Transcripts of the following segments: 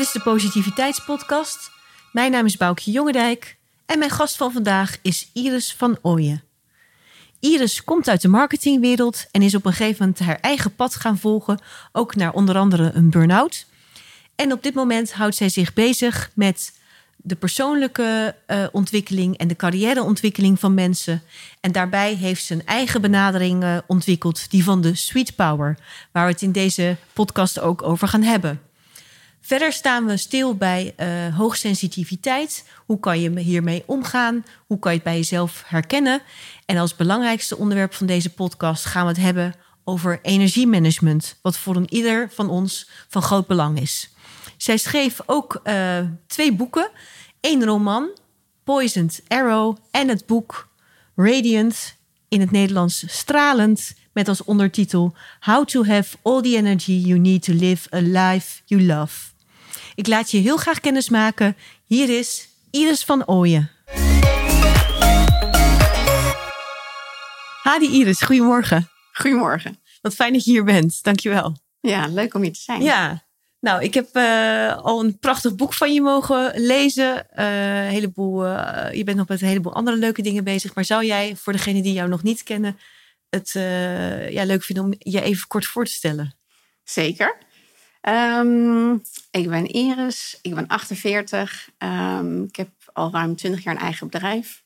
Dit is de Positiviteitspodcast. Mijn naam is Boukje Jongendijk en mijn gast van vandaag is Iris van Ooyen. Iris komt uit de marketingwereld en is op een gegeven moment haar eigen pad gaan volgen, ook naar onder andere een burn-out. En op dit moment houdt zij zich bezig met de persoonlijke uh, ontwikkeling en de carrièreontwikkeling van mensen. En daarbij heeft ze een eigen benadering uh, ontwikkeld, die van de Sweet Power, waar we het in deze podcast ook over gaan hebben. Verder staan we stil bij uh, hoogsensitiviteit. Hoe kan je hiermee omgaan? Hoe kan je het bij jezelf herkennen? En als belangrijkste onderwerp van deze podcast gaan we het hebben over energiemanagement, wat voor een ieder van ons van groot belang is. Zij schreef ook uh, twee boeken: één roman, Poisoned Arrow, en het boek Radiant, in het Nederlands Stralend, met als ondertitel How to Have All the Energy You Need to Live a Life You Love. Ik laat je heel graag kennis maken. Hier is Iris van Ooyen. Hadi Iris, goedemorgen. Goedemorgen. Wat fijn dat je hier bent. Dankjewel. Ja, leuk om hier te zijn. Ja, nou, ik heb uh, al een prachtig boek van je mogen lezen. Uh, heleboel, uh, je bent nog met een heleboel andere leuke dingen bezig. Maar zou jij, voor degenen die jou nog niet kennen, het ja, leuk vinden om je even kort voor te stellen? Zeker. Um, ik ben Iris, ik ben 48. Um, ehm, ik heb al ruim 20 jaar een eigen bedrijf.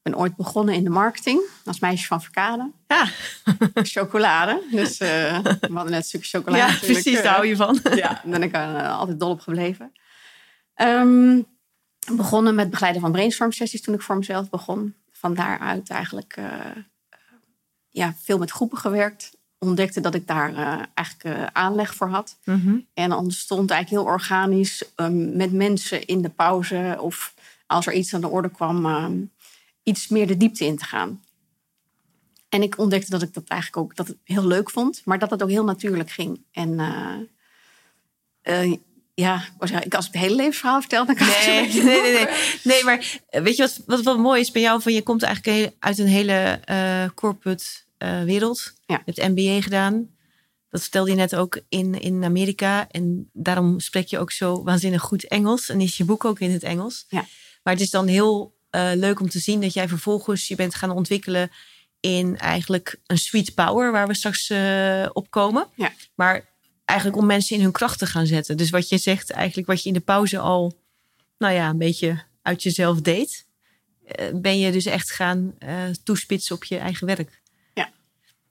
Ik ben ooit begonnen in de marketing als meisje van Verkade. Ja. Chocolade. Dus uh, we hadden net een stukje chocolade. Ja, precies, daar hou je van. ja, daar ben ik uh, altijd dol op gebleven. Um, begonnen met begeleiden van brainstorm sessies toen ik voor mezelf begon. Van daaruit eigenlijk uh, ja, veel met groepen gewerkt ontdekte dat ik daar uh, eigenlijk uh, aanleg voor had. Mm -hmm. En ontstond eigenlijk heel organisch um, met mensen in de pauze of als er iets aan de orde kwam, um, iets meer de diepte in te gaan. En ik ontdekte dat ik dat eigenlijk ook dat het heel leuk vond, maar dat het ook heel natuurlijk ging. En uh, ja, ik als ik het hele levensverhaal vertel, dan kan nee, het nee, nee, nee, nee. maar weet je wat, wat, wat mooi is bij jou? Van je komt eigenlijk uit een hele corporate uh, wereld. Ja. Je hebt MBA gedaan. Dat vertelde je net ook in, in Amerika. En daarom spreek je ook zo waanzinnig goed Engels. En is je boek ook in het Engels. Ja. Maar het is dan heel uh, leuk om te zien dat jij vervolgens je bent gaan ontwikkelen in eigenlijk een sweet power, waar we straks uh, op komen. Ja. Maar eigenlijk om mensen in hun kracht te gaan zetten. Dus wat je zegt, eigenlijk wat je in de pauze al, nou ja, een beetje uit jezelf deed, ben je dus echt gaan toespitsen op je eigen werk.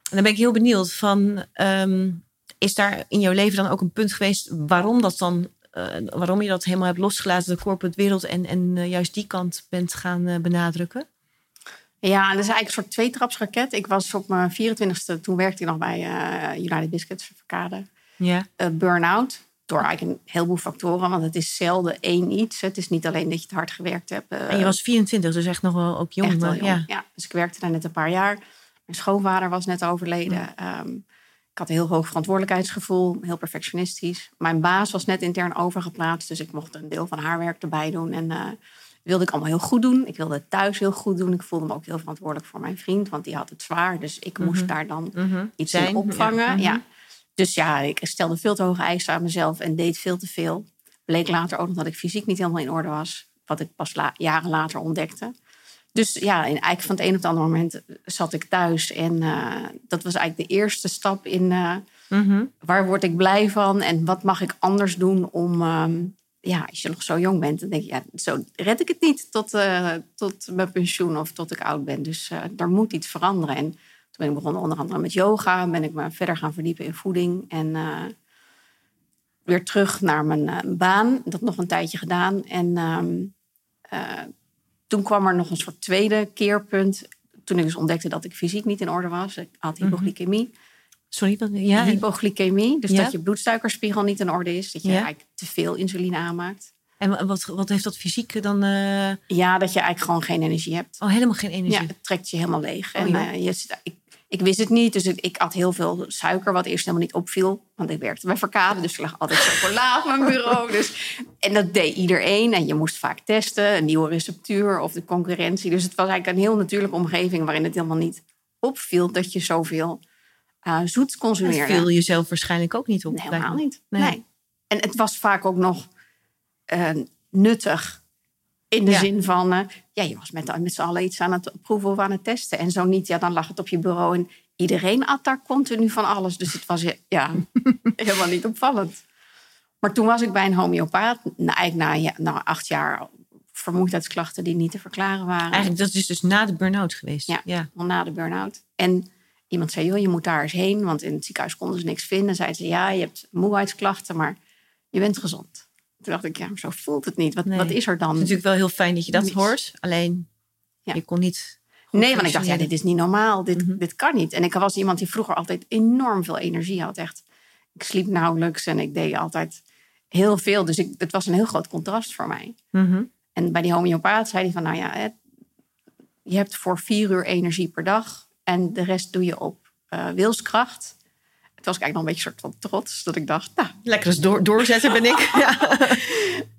En dan ben ik heel benieuwd van, um, is daar in jouw leven dan ook een punt geweest waarom dat dan, uh, waarom je dat helemaal hebt losgelaten, de corporate wereld, en, en uh, juist die kant bent gaan uh, benadrukken? Ja, dat is eigenlijk een soort tweetrapsraket. Ik was op mijn 24ste, toen werkte ik nog bij United Biscuits, Verkade. Ja. Burn-out. Door eigenlijk een heleboel factoren, want het is zelden één iets. Het is niet alleen dat je het hard gewerkt hebt. en je was 24, dus echt nog wel ook jong. Echt wel jong. Ja. ja. dus ik werkte daar net een paar jaar. Mijn schoonvader was net overleden. Um, ik had een heel hoog verantwoordelijkheidsgevoel, heel perfectionistisch. Mijn baas was net intern overgeplaatst, dus ik mocht een deel van haar werk erbij doen. En uh, wilde ik allemaal heel goed doen. Ik wilde het thuis heel goed doen. Ik voelde me ook heel verantwoordelijk voor mijn vriend, want die had het zwaar. Dus ik moest mm -hmm. daar dan mm -hmm. iets Zijn. in opvangen. Ja. Mhm. ja. Dus ja, ik stelde veel te hoge eisen aan mezelf en deed veel te veel. Bleek later ook nog dat ik fysiek niet helemaal in orde was. Wat ik pas la jaren later ontdekte. Dus ja, eigenlijk van het een op het andere moment zat ik thuis. En uh, dat was eigenlijk de eerste stap in uh, Mhm. mm -hmm. waar word ik blij van en wat mag ik anders doen om, um, ja, als je nog zo jong bent, dan denk je, ja, zo red ik het niet tot, uh, tot mijn pensioen of tot ik oud ben. Dus er moet iets veranderen. En toen ben ik begonnen onder andere met yoga, ben ik me verder gaan verdiepen in voeding en weer terug naar mijn baan. Dat nog een tijdje gedaan. En um, toen kwam er nog een soort tweede keerpunt. Toen ik dus ontdekte dat ik fysiek niet in orde was. Ik had hypoglycemie. Mm -hmm. Sorry, wat? Ja. Hypoglycemie. Dus ja. dat je bloedsuikerspiegel niet in orde is. Dat je Ja. eigenlijk te veel insuline aanmaakt. En wat, wat heeft dat fysiek dan? eh, Ja, dat je eigenlijk gewoon geen energie hebt. Oh, helemaal geen energie. Ja, het trekt je helemaal leeg. Oh, en eh, je zit, ik, ik wist het niet, dus ik, ik at heel veel suiker, wat eerst helemaal niet opviel. Want ik werkte bij Verkade, dus er lag altijd chocola op mijn bureau. Dus, en dat deed iedereen. En je moest vaak testen, een nieuwe receptuur of de concurrentie. Dus het was eigenlijk een heel natuurlijke omgeving waarin het helemaal niet opviel dat je zoveel uh, zoet Dat consumeerde. viel jezelf waarschijnlijk ook niet op. Nee, helemaal niet. Nee. Nee. en het was vaak ook nog eh, nuttig. In de Ja. zin van, eh, ja, je was met, met z'n allen iets aan het proeven of aan het testen. En zo niet, ja, dan lag het op je bureau en iedereen at daar continu van alles. Dus het was ja, helemaal niet opvallend. Maar toen was ik bij een homeopaat, nou, eigenlijk na, ja, na acht jaar vermoeidheidsklachten die niet te verklaren waren. Eigenlijk, dat is dus na de burn-out geweest. Ja. ja. al na de burn-out. En iemand zei, joh, je moet daar eens heen. Want in het ziekenhuis konden ze niks vinden. Zeiden ze, ja, je hebt moehuidsklachten, maar je bent gezond. Toen dacht ik, ja, maar zo voelt het niet. Wat, Nee. wat is er dan? Het is natuurlijk wel heel fijn dat je dat Niets. hoort. Alleen, Ja. je kon niet... Nee, want ik dacht, ja, dit is niet normaal. Dit, Mhm. dit kan niet. En ik was iemand die vroeger altijd enorm veel energie had. Echt. Ik sliep nauwelijks en ik deed altijd heel veel. Dus ik, het was een heel groot contrast voor mij. Mhm. En bij die homeopaat zei hij van, nou ja, je hebt voor vier uur energie per dag. En de rest doe je op eh, wilskracht. Het was eigenlijk nog een beetje een soort van trots. Dat ik dacht, nou. Lekker eens door, doorzetten ben ik. ja.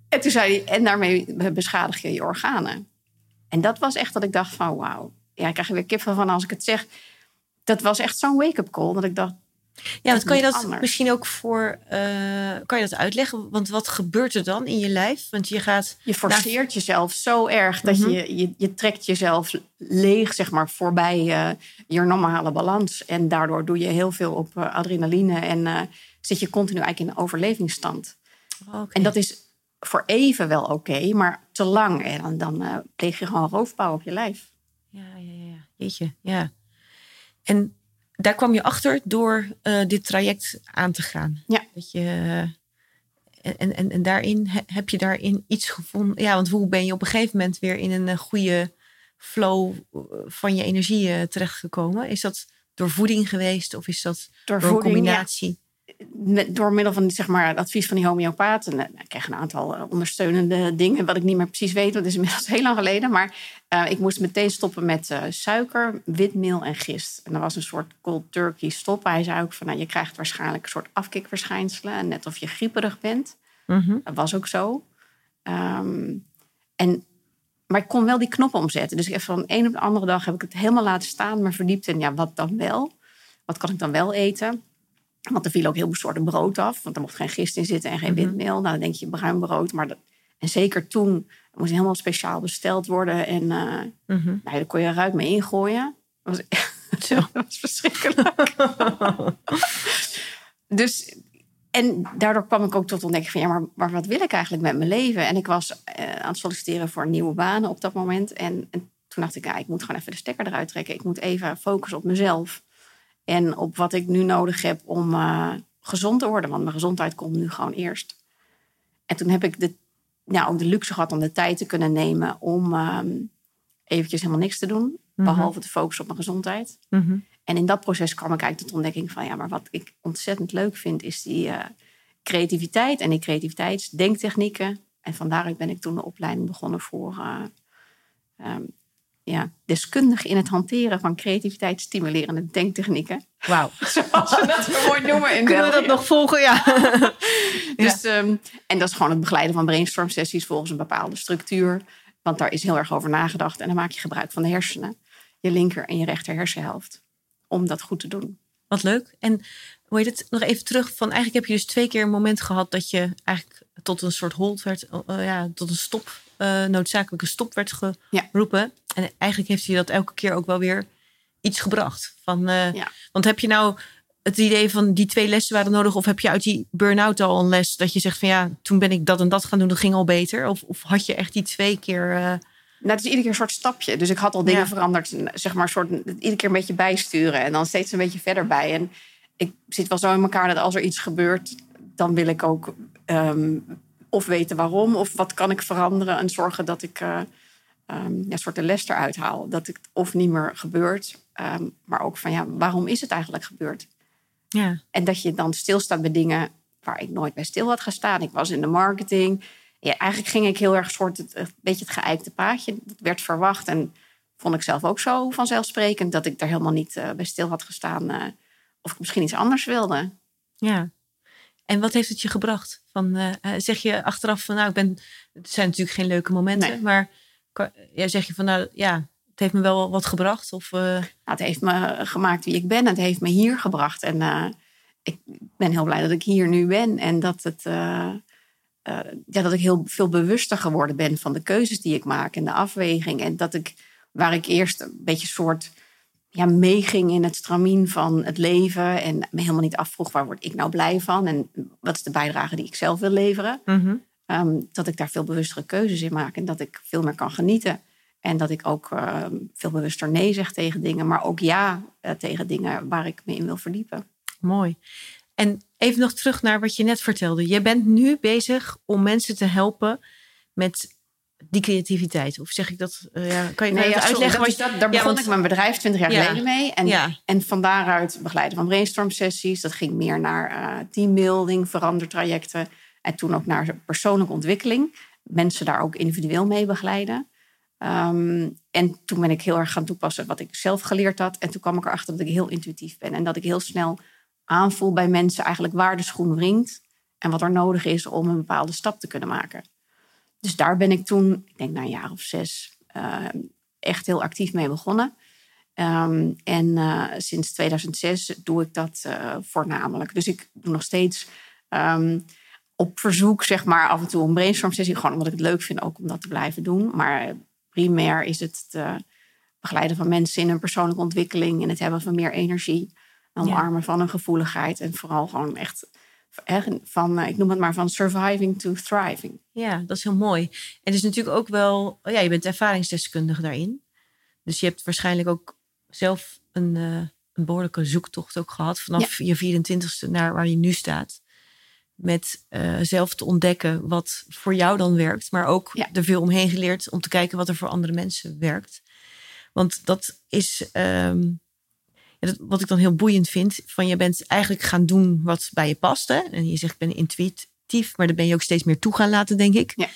En toen zei hij, en daarmee beschadig je je organen. En dat was echt dat ik dacht van, wauw. Ja, ik krijg er weer kippen van als ik het zeg. Dat was echt zo'n wake-up call. Dat ik dacht, Ja, want kan je dat anders. misschien ook voor... eh, kan je dat uitleggen? Want wat gebeurt er dan in je lijf? Want je gaat... je forceert jezelf zo erg dat Mhm. je, je, je trekt jezelf leeg, zeg maar, voorbij eh, je normale balans. En daardoor doe je heel veel op eh, adrenaline en zit je continu eigenlijk in een overlevingsstand. Oh. En dat is voor even wel oké, maar te lang. En dan, dan pleeg je gewoon roofbouw op je lijf. Ja, ja, ja, ja. Jeetje, ja. En daar kwam je achter door eh, dit traject aan te gaan. Ja. Dat je, eh, en, en, en daarin he- heb je daarin iets gevonden. Ja, want hoe ben je op een gegeven moment weer in een eh, goede flow van je energie terechtgekomen? Is dat door voeding geweest of is dat Door, door een ja. Met, door middel van zeg maar, het advies van die homeopaten. En, ik kreeg een aantal eh, ondersteunende dingen, wat ik niet meer precies weet. want Dat is inmiddels heel lang geleden. Maar eh, ik moest meteen stoppen met eh, suiker, witmeel en gist. En dat was een soort cold turkey stop. Hij zei ook van, nou, je krijgt waarschijnlijk een soort afkikverschijnselen. Net of je grieperig bent. Mhm. Dat was ook zo. Ehm, en, maar ik kon wel die knop omzetten. Dus even van de een op de andere dag heb ik het helemaal laten staan. Me verdiept in, ja, wat dan wel? Wat kan ik dan wel eten? Want er viel ook heel veel soorten brood af. Want er mocht geen gist in zitten en geen Mhm. witmeel. Nou, dan denk je bruin brood. Maar dat, en zeker toen moest helemaal speciaal besteld worden. En eh Mhm. nou, daar kon je eruit mee ingooien. Dat was, Zo. dat was verschrikkelijk. dus, en daardoor kwam ik ook tot ontdekking van... ja, maar, maar wat wil ik eigenlijk met mijn leven? En ik was eh, aan het solliciteren voor nieuwe banen op dat moment. En, en toen dacht ik, ja, ik moet gewoon even de stekker eruit trekken. Ik moet even focussen op mezelf. En op wat ik nu nodig heb om eh, gezond te worden. Want mijn gezondheid komt nu gewoon eerst. En toen heb ik de, ja, ook de luxe gehad om de tijd te kunnen nemen... om ehm, eventjes helemaal niks te doen. Mhm. Behalve te focussen op mijn gezondheid. Mhm. En in dat proces kwam ik eigenlijk tot de ontdekking van... ja, maar wat ik ontzettend leuk vind is die eh, creativiteit... en die creativiteitsdenktechnieken. En van daaruit ben ik toen de opleiding begonnen voor... eh, ehm, ja, deskundig in het hanteren van creativiteitsstimulerende denktechnieken. Wauw. Zoals we dat mooi noemen in Kunnen we dat nog volgen? Ja. Dus, ehm, en dat is gewoon het begeleiden van brainstorm sessies volgens een bepaalde structuur. Want daar is heel erg over nagedacht. En dan maak je gebruik van de hersenen. Je linker en je rechter hersenhelft. Om dat goed te doen. Wat leuk. En hoe heet het? Nog even terug van eigenlijk heb je dus twee keer een moment gehad dat je eigenlijk tot een soort hold werd, eh, ja, tot een stop, eh, noodzakelijke stop werd Ja. En eigenlijk heeft je dat elke keer ook wel weer iets gebracht. Van, eh, Ja. Want heb je nou het idee van die twee lessen waren nodig, of heb je uit die burn-out al een les dat je zegt van ja, toen ben ik dat en dat gaan doen, dat ging al beter? Of, of had je echt die twee keer. eh, Nou, het is iedere keer een soort stapje. Dus ik had al dingen Ja. veranderd. Zeg maar, soort, iedere keer een beetje bijsturen. En dan steeds een beetje verder bij. En ik zit wel zo in elkaar dat als er iets gebeurt... dan wil ik ook ehm, of weten waarom... of wat kan ik veranderen. En zorgen dat ik eh, ja, een soort de les eruit haal. Dat het of niet meer gebeurt. ehm, maar ook van, ja, waarom is het eigenlijk gebeurd? ja. En dat je dan stilstaat bij dingen waar ik nooit bij stil had gestaan. Ik was in de marketing. Ja, eigenlijk ging ik heel erg soort het, een beetje het geëikte paadje. Dat werd verwacht en vond ik zelf ook zo vanzelfsprekend dat ik daar helemaal niet eh, bij stil had gestaan. eh, of ik misschien iets anders wilde. Ja. En wat heeft het je gebracht? Van, eh, zeg je achteraf van, nou, ik ben. Het zijn natuurlijk geen leuke momenten, Nee. maar kan- ja, zeg je van, nou ja, het heeft me wel wat gebracht? Of, eh, Nou, het heeft me gemaakt wie ik ben. Het heeft me hier gebracht. En eh, ik ben heel blij dat ik hier nu ben. En dat, het, uh, uh, ja, dat ik heel veel bewuster geworden ben van de keuzes die ik maak en de afweging. En dat ik, waar ik eerst een beetje soort ja, meeging in het stramien van het leven. En me helemaal niet afvroeg waar word ik nou blij van. En wat is de bijdrage die ik zelf wil leveren. Mm um, dat ik daar veel bewustere keuzes in maak. En dat ik veel meer kan genieten. En dat ik ook uh, veel bewuster nee zeg tegen dingen. Maar ook ja uh, tegen dingen waar ik me in wil verdiepen. Mooi. En even nog terug naar wat je net vertelde. Je bent nu bezig om mensen te helpen met die creativiteit? Of zeg ik dat? Uh, ja, kan je nee, ja, uitleggen? Dat, dat, daar ja, begon want, ik mijn bedrijf 20 jaar geleden mee. En, en van daaruit begeleiden van brainstorm sessies. Dat ging meer naar uh, teambuilding, verandertrajecten. En toen ook naar persoonlijke ontwikkeling. Mensen daar ook individueel mee begeleiden. Um, en toen ben ik heel erg gaan toepassen wat ik zelf geleerd had. En toen kwam ik erachter dat ik heel intuïtief ben. En dat ik heel snel aanvoel bij mensen eigenlijk waar de schoen wringt. En wat er nodig is om een bepaalde stap te kunnen maken. Dus daar ben ik toen, ik denk na een jaar of zes, uh, echt heel actief mee begonnen. Um, en uh, sinds 2006 doe ik dat uh, voornamelijk. Dus ik doe nog steeds um, op verzoek, zeg maar, af en toe een brainstorm sessie. Gewoon omdat ik het leuk vind ook om dat te blijven doen. Maar primair is het het begeleiden van mensen in hun persoonlijke ontwikkeling. En het hebben van meer energie. Omarmen ja. van hun gevoeligheid. En vooral gewoon echt van, ik noem het maar van surviving to thriving. Ja, dat is heel mooi. En het is natuurlijk ook wel, oh ja, je bent ervaringsdeskundige daarin. Dus je hebt waarschijnlijk ook zelf een, uh, een behoorlijke zoektocht ook gehad vanaf ja. je 24ste naar waar je nu staat. Met uh, zelf te ontdekken wat voor jou dan werkt, maar ook ja. er veel omheen geleerd om te kijken wat er voor andere mensen werkt. Want dat is um, wat ik dan heel boeiend vind, van je bent eigenlijk gaan doen wat bij je past. Hè? En je zegt, ik ben intuïtief, maar daar ben je ook steeds meer toe gaan laten, denk ik. Ja.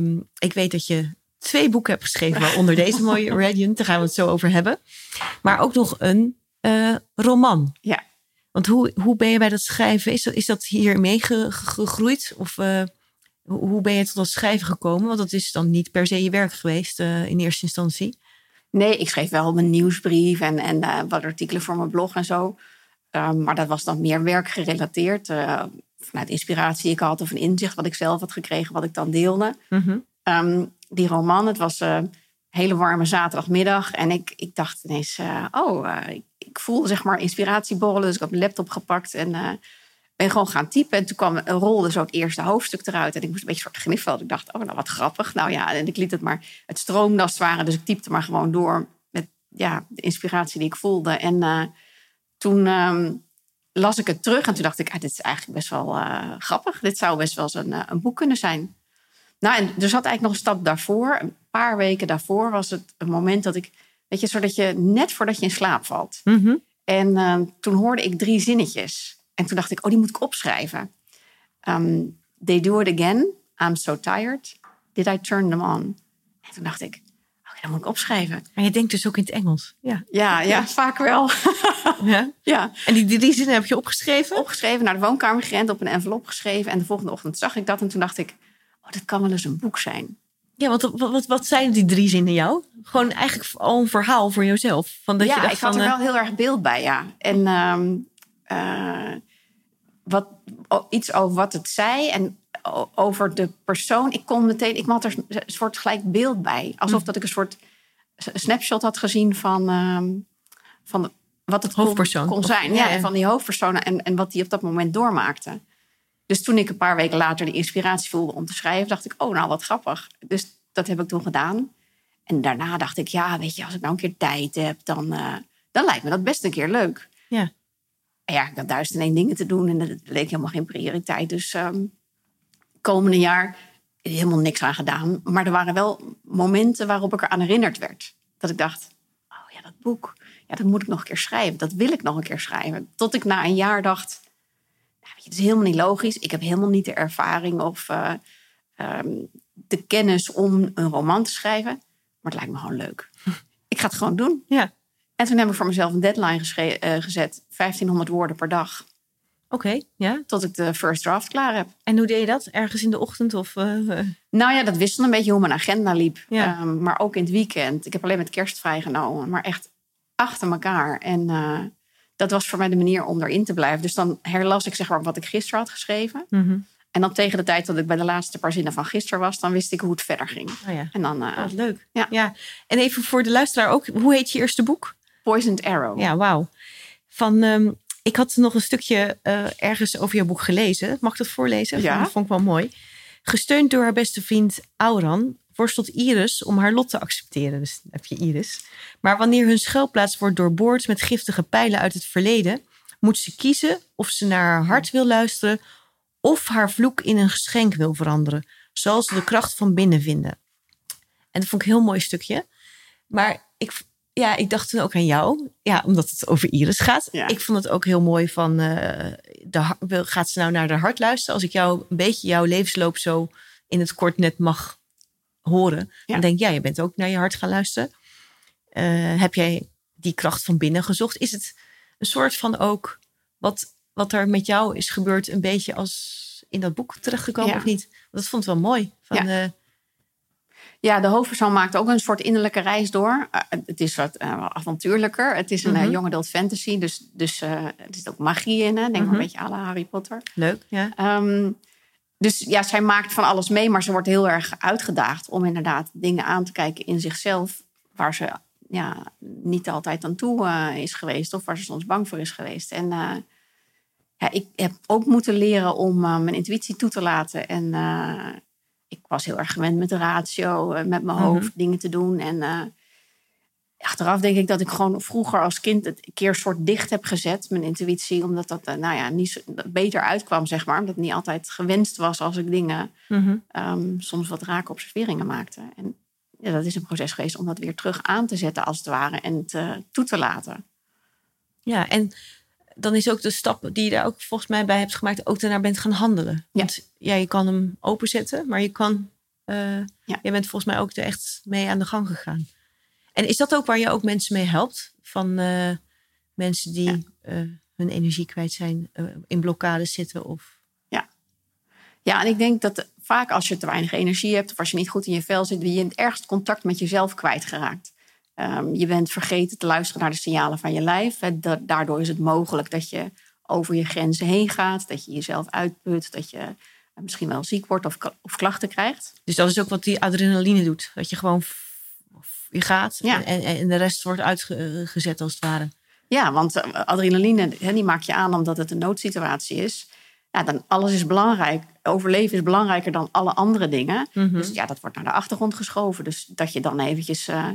Uh, ik weet dat je twee boeken hebt geschreven, waaronder deze mooie Radiant, daar gaan we het zo over hebben. Maar ook nog een uh, roman. Ja. Want hoe, hoe ben je bij dat schrijven? Is dat, is dat hier meegegroeid? Of uh, hoe ben je tot dat schrijven gekomen? Want dat is dan niet per se je werk geweest uh, in eerste instantie. Nee, ik schreef wel mijn nieuwsbrief en, en uh, wat artikelen voor mijn blog en zo. Um, maar dat was dan meer werkgerelateerd. Uh, vanuit inspiratie die ik had of een inzicht wat ik zelf had gekregen, wat ik dan deelde. Mm -hmm. um, die roman, het was een hele warme zaterdagmiddag. En ik, ik dacht ineens, oh, ik, ik voelde zeg maar inspiratie borrelen. Dus ik heb mijn laptop gepakt en ben gewoon gaan typen. En toen kwam, rolde zo het eerste hoofdstuk eruit. En ik moest een beetje soort gniffelen. Ik dacht, oh, nou wat grappig. Nou ja, en ik liet het maar... Het stroomde als het ware. Dus ik typte maar gewoon door met ja, de inspiratie die ik voelde. En uh, toen um, las ik het terug. En toen dacht ik, ah, dit is eigenlijk best wel grappig. Dit zou best wel eens een, een boek kunnen zijn. Nou, en er zat eigenlijk nog een stap daarvoor. Een paar weken daarvoor was het een moment dat ik... Weet je, zodat je net voordat je in slaap valt. Mm -hmm. En toen hoorde ik drie zinnetjes... En toen dacht ik, oh, die moet ik opschrijven. Um, they do it again. I'm so tired. Did I turn them on? En toen dacht ik, oh, dat moet ik opschrijven. En je denkt dus ook in het Engels? Ja, ja, ja, vaak wel. ja? ja. En die drie zinnen heb je opgeschreven? Opgeschreven, naar de woonkamer gerend, op een envelop geschreven. En de volgende ochtend zag ik dat en toen dacht ik, oh, dat kan wel eens een boek zijn. Ja, want wat, wat, wat zijn die drie zinnen jou? Gewoon eigenlijk al een verhaal voor jezelf. Van dat ja, je dacht ik had van, er uh... wel heel erg beeld bij, ja. En um, uh, wat, iets over wat het zei en over de persoon. Ik kon meteen, ik had er een soort gelijk beeld bij. Alsof dat ik een soort snapshot had gezien van, um, van wat het hoofdpersoon. kon, kon zijn. Ja, ja, van die hoofdpersoon en, en wat die op dat moment doormaakte. Dus toen ik een paar weken later de inspiratie voelde om te schrijven, dacht ik, oh, nou wat grappig. Dus dat heb ik toen gedaan. En daarna dacht ik, ja, weet je, als ik nou een keer tijd heb, dan, uh, dan lijkt me dat best een keer leuk. Ja. En ja, ik had duizend en één dingen te doen en dat leek helemaal geen prioriteit. Dus um, komende jaar helemaal niks aan gedaan. Maar er waren wel momenten waarop ik er aan herinnerd werd. Dat ik dacht, oh ja, dat boek, ja, dat moet ik nog een keer schrijven. Dat wil ik nog een keer schrijven. Tot ik na een jaar dacht, weet je, het is helemaal niet logisch. Ik heb helemaal niet de ervaring of uh, um, de kennis om een roman te schrijven. Maar het lijkt me gewoon leuk. ik ga het gewoon doen. Ja. En toen heb ik voor mezelf een deadline uh, gezet. 1500 woorden per dag. Oké, okay, ja. Tot ik de first draft klaar heb. En hoe deed je dat? Ergens in de ochtend? Of, uh... Nou ja, dat wisselde een beetje hoe mijn agenda liep. Ja. Um, maar ook in het weekend. Ik heb alleen met kerst vrijgenomen. Maar echt achter elkaar. En dat was voor mij de manier om erin te blijven. Dus dan herlas ik zeg maar wat ik gisteren had geschreven. Mhm. En dan tegen de tijd dat ik bij de laatste paar zinnen van gisteren was, dan wist ik hoe het verder ging. Oh ja. En dan eh, Ah, leuk. Ja. En even voor de luisteraar ook. Hoe heet je eerste boek? Poisoned Arrow. Ja, wauw. Van, ehm, ik had nog een stukje eh, ergens over jouw boek gelezen. Mag ik dat voorlezen? Ja. Dat vond ik wel mooi. Gesteund door haar beste vriend Auran worstelt Iris om haar lot te accepteren. Dus dan heb je Iris. Maar wanneer hun schuilplaats wordt doorboord met giftige pijlen uit het verleden, moet ze kiezen of ze naar haar hart wil luisteren of haar vloek in een geschenk wil veranderen, zoals ze de kracht van binnen vinden. En dat vond ik een heel mooi stukje. Maar ik, ja, ik dacht toen ook aan jou. Ja, omdat het over Iris gaat. Ja. Ik vond het ook heel mooi van... eh, de, gaat ze nou naar haar hart luisteren? Als ik jou een beetje jouw levensloop zo in het kort net mag horen. Ja. Dan denk ik, ja, je bent ook naar je hart gaan luisteren. Eh, heb jij die kracht van binnen gezocht? Is het een soort van ook... Wat, wat er met jou is gebeurd een beetje als in dat boek terechtgekomen Ja. of niet? Want dat vond ik wel mooi. Van, eh, Ja, de hoofdpersoon maakt ook een soort innerlijke reis door. Eh, het is wat eh, avontuurlijker. Het is een Mhm. eh, young adult fantasy, dus, dus eh, er zit ook magie in. Hè? Denk maar Mhm. een beetje à la Harry Potter. leuk, ja. Ehm, dus ja, zij maakt van alles mee, maar ze wordt heel erg uitgedaagd om inderdaad dingen aan te kijken in zichzelf waar ze ja, niet altijd aan toe eh, is geweest of waar ze soms bang voor is geweest. En eh, ja, ik heb ook moeten leren om eh, mijn intuïtie toe te laten. En ik was heel erg gewend met de ratio, met mijn Mhm. hoofd dingen te doen. En achteraf denk ik dat ik gewoon vroeger als kind het een keer soort dicht heb gezet, mijn intuïtie, omdat dat eh, nou ja, niet zo, beter uitkwam, zeg maar. Omdat het niet altijd gewenst was als ik dingen Mhm. ehm, soms wat rake observeringen maakte. En ja, dat is een proces geweest om dat weer terug aan te zetten, als het ware, en te, toe te laten. Ja, en dan is ook de stap die je daar ook volgens mij bij hebt gemaakt, ook daarna bent gaan handelen. Want ja, je kan hem openzetten, maar je kan. Ja. Je bent volgens mij ook er echt mee aan de gang gegaan. En is dat ook waar je ook mensen mee helpt? Van eh, mensen die Ja. eh, hun energie kwijt zijn, eh, in blokkades zitten of. Ja, en ik denk dat vaak als je te weinig energie hebt of als je niet goed in je vel zit, ben je in het ergst contact met jezelf kwijtgeraakt. Ehm, je bent vergeten te luisteren naar de signalen van je lijf. Da- daardoor is het mogelijk dat je over je grenzen heen gaat, dat je jezelf uitput, dat je misschien wel ziek wordt of, of klachten krijgt. Dus dat is ook wat die adrenaline doet. Dat je gewoon gaat Ja. en, en de rest wordt uitgezet als het ware. Ja, want eh, adrenaline die maak je aan omdat het een noodsituatie is. Ja, dan alles is belangrijk. Overleven is belangrijker dan alle andere dingen. Mhm. Dus ja, dat wordt naar de achtergrond geschoven. Dus dat je dan eventjes eh,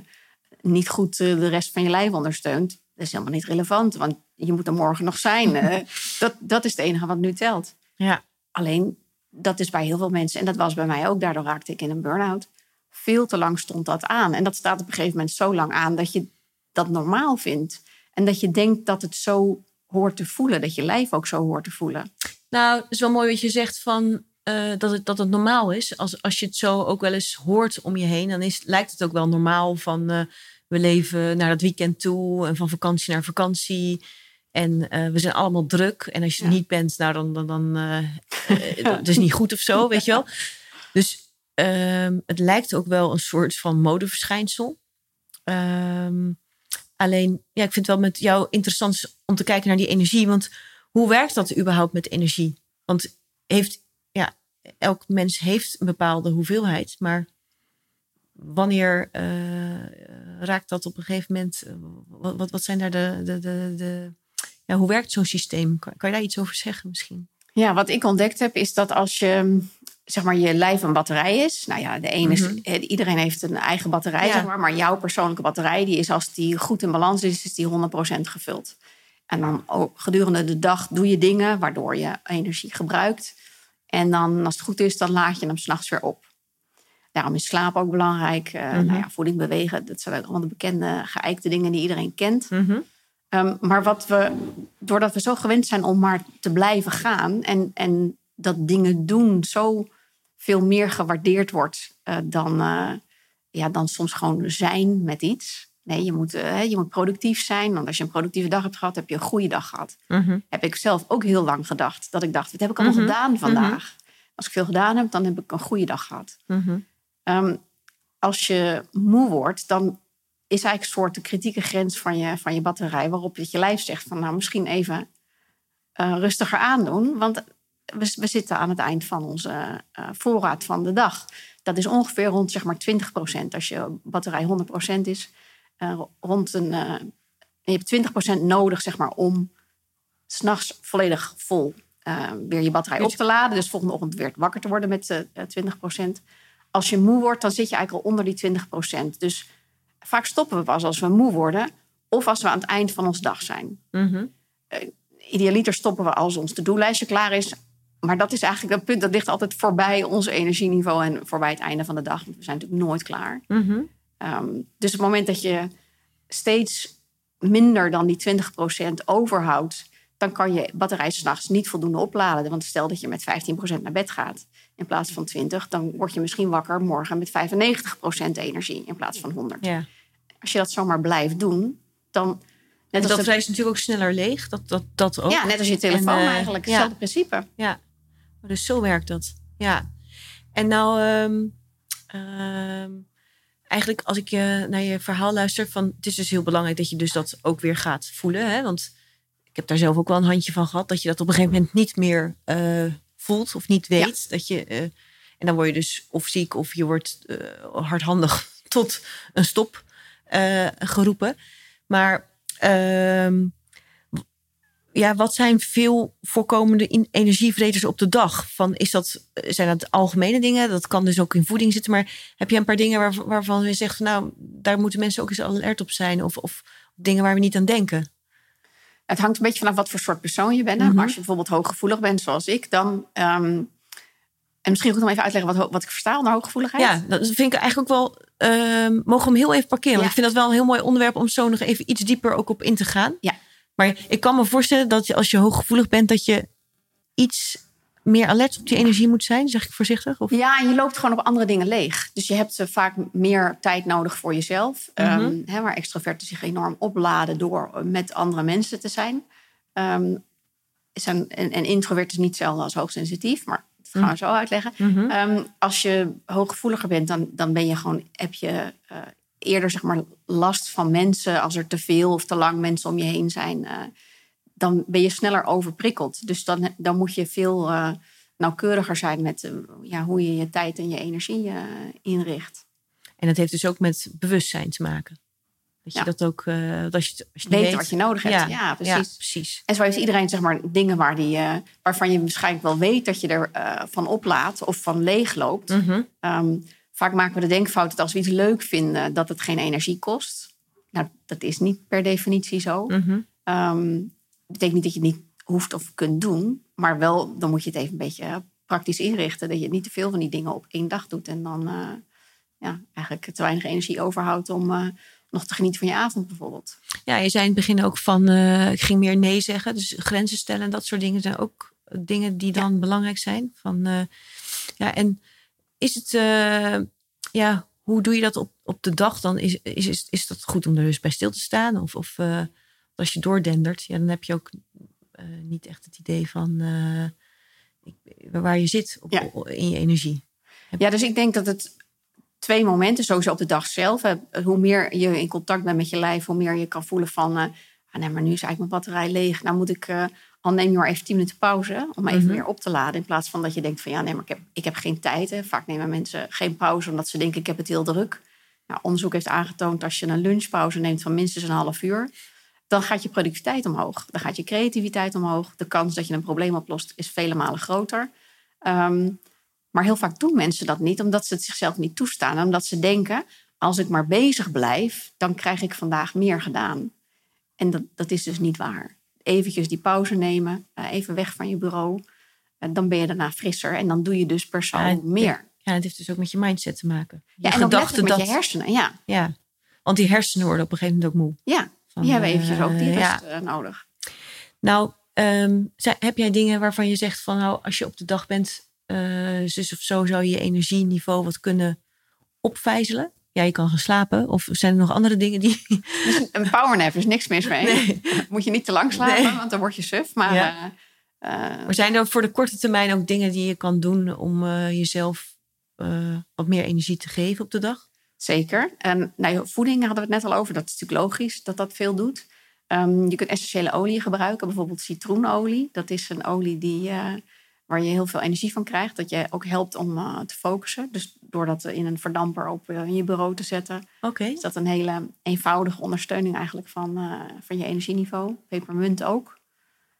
niet goed eh, de rest van je lijf ondersteunt, dat is helemaal niet relevant. Want je moet er morgen nog zijn. eh. dat, dat is het enige wat nu telt. Ja. Alleen, dat is bij heel veel mensen, en dat was bij mij ook, daardoor raakte ik in een burn-out. Veel te lang stond dat aan. En dat staat op een gegeven moment zo lang aan dat je dat normaal vindt. En dat je denkt dat het zo hoort te voelen, dat je lijf ook zo hoort te voelen. Nou, het is wel mooi wat je zegt van eh, dat, het, dat het normaal is. Als, als je het zo ook wel eens hoort om je heen, dan is, lijkt het ook wel normaal van eh, we leven naar dat weekend toe en van vakantie naar vakantie. En eh, we zijn allemaal druk. En als je er Ja. niet bent, nou dan, dan, dan dat is niet goed of zo, weet je wel. Dus ehm, het lijkt ook wel een soort van modeverschijnsel. Ehm, alleen, ja, ik vind het wel met jou interessant om te kijken naar die energie. Want hoe werkt dat überhaupt met energie? Want heeft, ja, elk mens heeft een bepaalde hoeveelheid, maar wanneer eh, raakt dat op een gegeven moment? eh, Wat, wat, zijn daar de, de, de, de ja, hoe werkt zo'n systeem? Kan, kan je daar iets over zeggen misschien? Ja, wat ik ontdekt heb, is dat als je zeg maar, je lijf een batterij is. Nou ja, de ene is, Mhm. eh, iedereen heeft een eigen batterij, Ja. zeg maar. Maar jouw persoonlijke batterij, die is als die goed in balans is, is die 100% gevuld. En dan ook gedurende de dag doe je dingen waardoor je energie gebruikt. En dan, als het goed is, dan laad je hem s'nachts weer op. Daarom is slaap ook belangrijk. Eh, Mhm. nou ja, voeding, bewegen, dat zijn allemaal de bekende geëikte dingen die iedereen kent. Um, maar wat we, doordat we zo gewend zijn om maar te blijven gaan en, en dat dingen doen zo veel meer gewaardeerd wordt uh, dan, uh, ja, dan soms gewoon zijn met iets. Nee, je moet, uh, je moet productief zijn. Want als je een productieve dag hebt gehad, heb je een goede dag gehad. Mm-hmm. Heb ik zelf ook heel lang gedacht. Dat ik dacht, wat heb ik allemaal Mhm. gedaan vandaag? Als ik veel gedaan heb, dan heb ik een goede dag gehad. Um, als je moe wordt, dan is eigenlijk een soort de kritieke grens van je, van je batterij. Waarop je, je lijf zegt van nou misschien even uh, rustiger aandoen. Want we, we, zitten aan het eind van onze uh, voorraad van de dag. Dat is ongeveer rond zeg maar 20% Als je batterij 100% is, uh, rond een. je hebt 20% nodig zeg maar, om s'nachts volledig vol weer je batterij op te laden. Dus volgende ochtend weer wakker te worden met 20% Als je moe wordt, dan zit je eigenlijk al onder die 20% Dus vaak stoppen we pas als we moe worden. Of als we aan het eind van onze dag zijn. Mm idealiter stoppen we als ons to-do-lijstje klaar is. Maar dat is eigenlijk dat punt dat ligt altijd voorbij ons energieniveau en voorbij het einde van de dag. we zijn natuurlijk nooit klaar. Mhm. Ehm, dus het moment dat je steeds minder dan die 20% overhoudt, dan kan je batterij s'nachts niet voldoende opladen. Want stel dat je met 15% naar bed gaat in plaats van 20, dan word je misschien wakker morgen met 95% energie in plaats van 100. Ja. Als je dat zomaar blijft doen, dan Net als dat is natuurlijk ook sneller leeg. Dat, dat, dat ook. Ja, net als je telefoon en, uh, eigenlijk. Hetzelfde principe. Ja, dus zo werkt dat. Ja. En nou, um, eigenlijk als ik je naar je verhaal luister, van het is dus heel belangrijk dat je dus dat ook weer gaat voelen. Hè? Want ik heb daar zelf ook wel een handje van gehad, dat je dat op een gegeven moment niet meer uh, voelt of niet weet. Dat je, uh, en dan word je dus of ziek of je wordt hardhandig tot een stop geroepen. Maar Ehm, ja, wat zijn veel voorkomende energievreters op de dag? Van, is dat, zijn dat algemene dingen? Dat kan dus ook in voeding zitten. Maar heb je een paar dingen waar, waarvan je zegt... nou, daar moeten mensen ook eens alert op zijn? Of, of dingen waar we niet aan denken? Het hangt een beetje vanaf wat voor soort persoon je bent. Maar mhm. als je bijvoorbeeld hooggevoelig bent zoals ik... dan ehm, en misschien goed om even uitleggen wat, wat ik versta onder hooggevoeligheid. Ja, dat vind ik eigenlijk ook wel. Uh, mogen we hem heel even parkeren? Want ik vind dat wel een heel mooi onderwerp om zo nog even iets dieper ook op in te gaan. Ja. Maar ik kan me voorstellen dat als je hooggevoelig bent, dat je iets meer alert op die energie moet zijn, zeg ik voorzichtig? Of? Ja, en je loopt gewoon op andere dingen leeg. Dus je hebt vaak meer tijd nodig voor jezelf. Mm -hmm. hè, waar extroverten zich enorm opladen door met andere mensen te zijn. Um, zijn en, en introvert is niet hetzelfde als hoogsensitief, maar dat gaan we zo uitleggen. Mhm. Ehm, als je hooggevoeliger bent, dan, dan ben je gewoon, heb je uh, eerder zeg maar, last van mensen. Als er te veel of te lang mensen om je heen zijn, uh, dan ben je sneller overprikkeld. Dus dan, dan moet je veel uh, nauwkeuriger zijn met ja, hoe je je tijd en je energie inricht. En dat heeft dus ook met bewustzijn te maken. Dat je dat ook, dat je, als je weet, weet, wat je nodig hebt. Ja, precies. precies. En zo heeft iedereen zeg maar dingen waar die, waarvan je waarschijnlijk wel weet dat je er uh, van oplaat of van leegloopt. Mm -hmm. Vaak maken we de denkfout dat als we iets leuk vinden, dat het geen energie kost. Nou, dat is niet per definitie zo. Mm -hmm. um, betekent niet dat je het niet hoeft of kunt doen, maar wel dan moet je het even een beetje praktisch inrichten. Dat je niet te veel van die dingen op één dag doet en dan ja, eigenlijk te weinig energie overhoudt om nog te genieten van je avond bijvoorbeeld. Ja, je zei in het begin ook van, uh, ik ging meer nee zeggen. Dus grenzen stellen en dat soort dingen zijn ook dingen die dan belangrijk zijn. Van, ja, en is het, uh, ja, hoe doe je dat op, op de dag dan? Is, is, is, is dat goed om er dus bij stil te staan? Of, of als je doordendert, ja, dan heb je ook niet echt het idee van waar je zit op, ja. in je energie. Ja, dus ik denk dat het twee momenten, sowieso op de dag zelf. Hoe meer je in contact bent met je lijf, hoe meer je kan voelen van... Ah, nee, maar nu is eigenlijk mijn batterij leeg. Nou moet ik, al neem je maar even tien minuten pauze om even mm weer op te laden. In plaats van dat je denkt van, ja nee, maar ik heb, ik heb geen tijd. Hè. Vaak nemen mensen geen pauze omdat ze denken, ik heb het heel druk. Nou, onderzoek heeft aangetoond, als je een lunchpauze neemt van minstens een half uur... dan gaat je productiviteit omhoog. Dan gaat je creativiteit omhoog. De kans dat je een probleem oplost is vele malen groter. Um, maar heel vaak doen mensen dat niet, omdat ze het zichzelf niet toestaan. Omdat ze denken, als ik maar bezig blijf, dan krijg ik vandaag meer gedaan. En dat, dat is dus niet waar. Eventjes die pauze nemen, eh, even weg van je bureau. Eh, dan ben je daarna frisser en dan doe je dus per saldo meer. Ja, het heeft dus ook met je mindset te maken. Je ja, en gedachten met dat... je hersenen, ja. Ja, want die hersenen worden op een gegeven moment ook moe. Ja, van, die hebben eventjes ook die eh, rust nodig. Nou, um, heb jij dingen waarvan je zegt van nou, als je op de dag bent uh, zus of zo zou je je energieniveau wat kunnen opvijzelen. Ja, je kan gaan slapen. Of zijn er nog andere dingen die... Dus een powernap is niks mis mee. Moet je niet te lang slapen, want dan word je suf. Maar, ja. uh, maar zijn er voor de korte termijn ook dingen die je kan doen om uh, jezelf wat meer energie te geven op de dag? Zeker. En nou, voeding hadden we het net al over. Dat is natuurlijk logisch dat dat veel doet. Ehm, je kunt essentiële olie gebruiken, bijvoorbeeld citroenolie. Dat is een olie die, waar je heel veel energie van krijgt. Dat je ook helpt om uh, te focussen. Dus door dat in een verdamper op uh, in je bureau te zetten. Okay. Is dat een hele eenvoudige ondersteuning eigenlijk van, van je energieniveau. Pepermunt ook.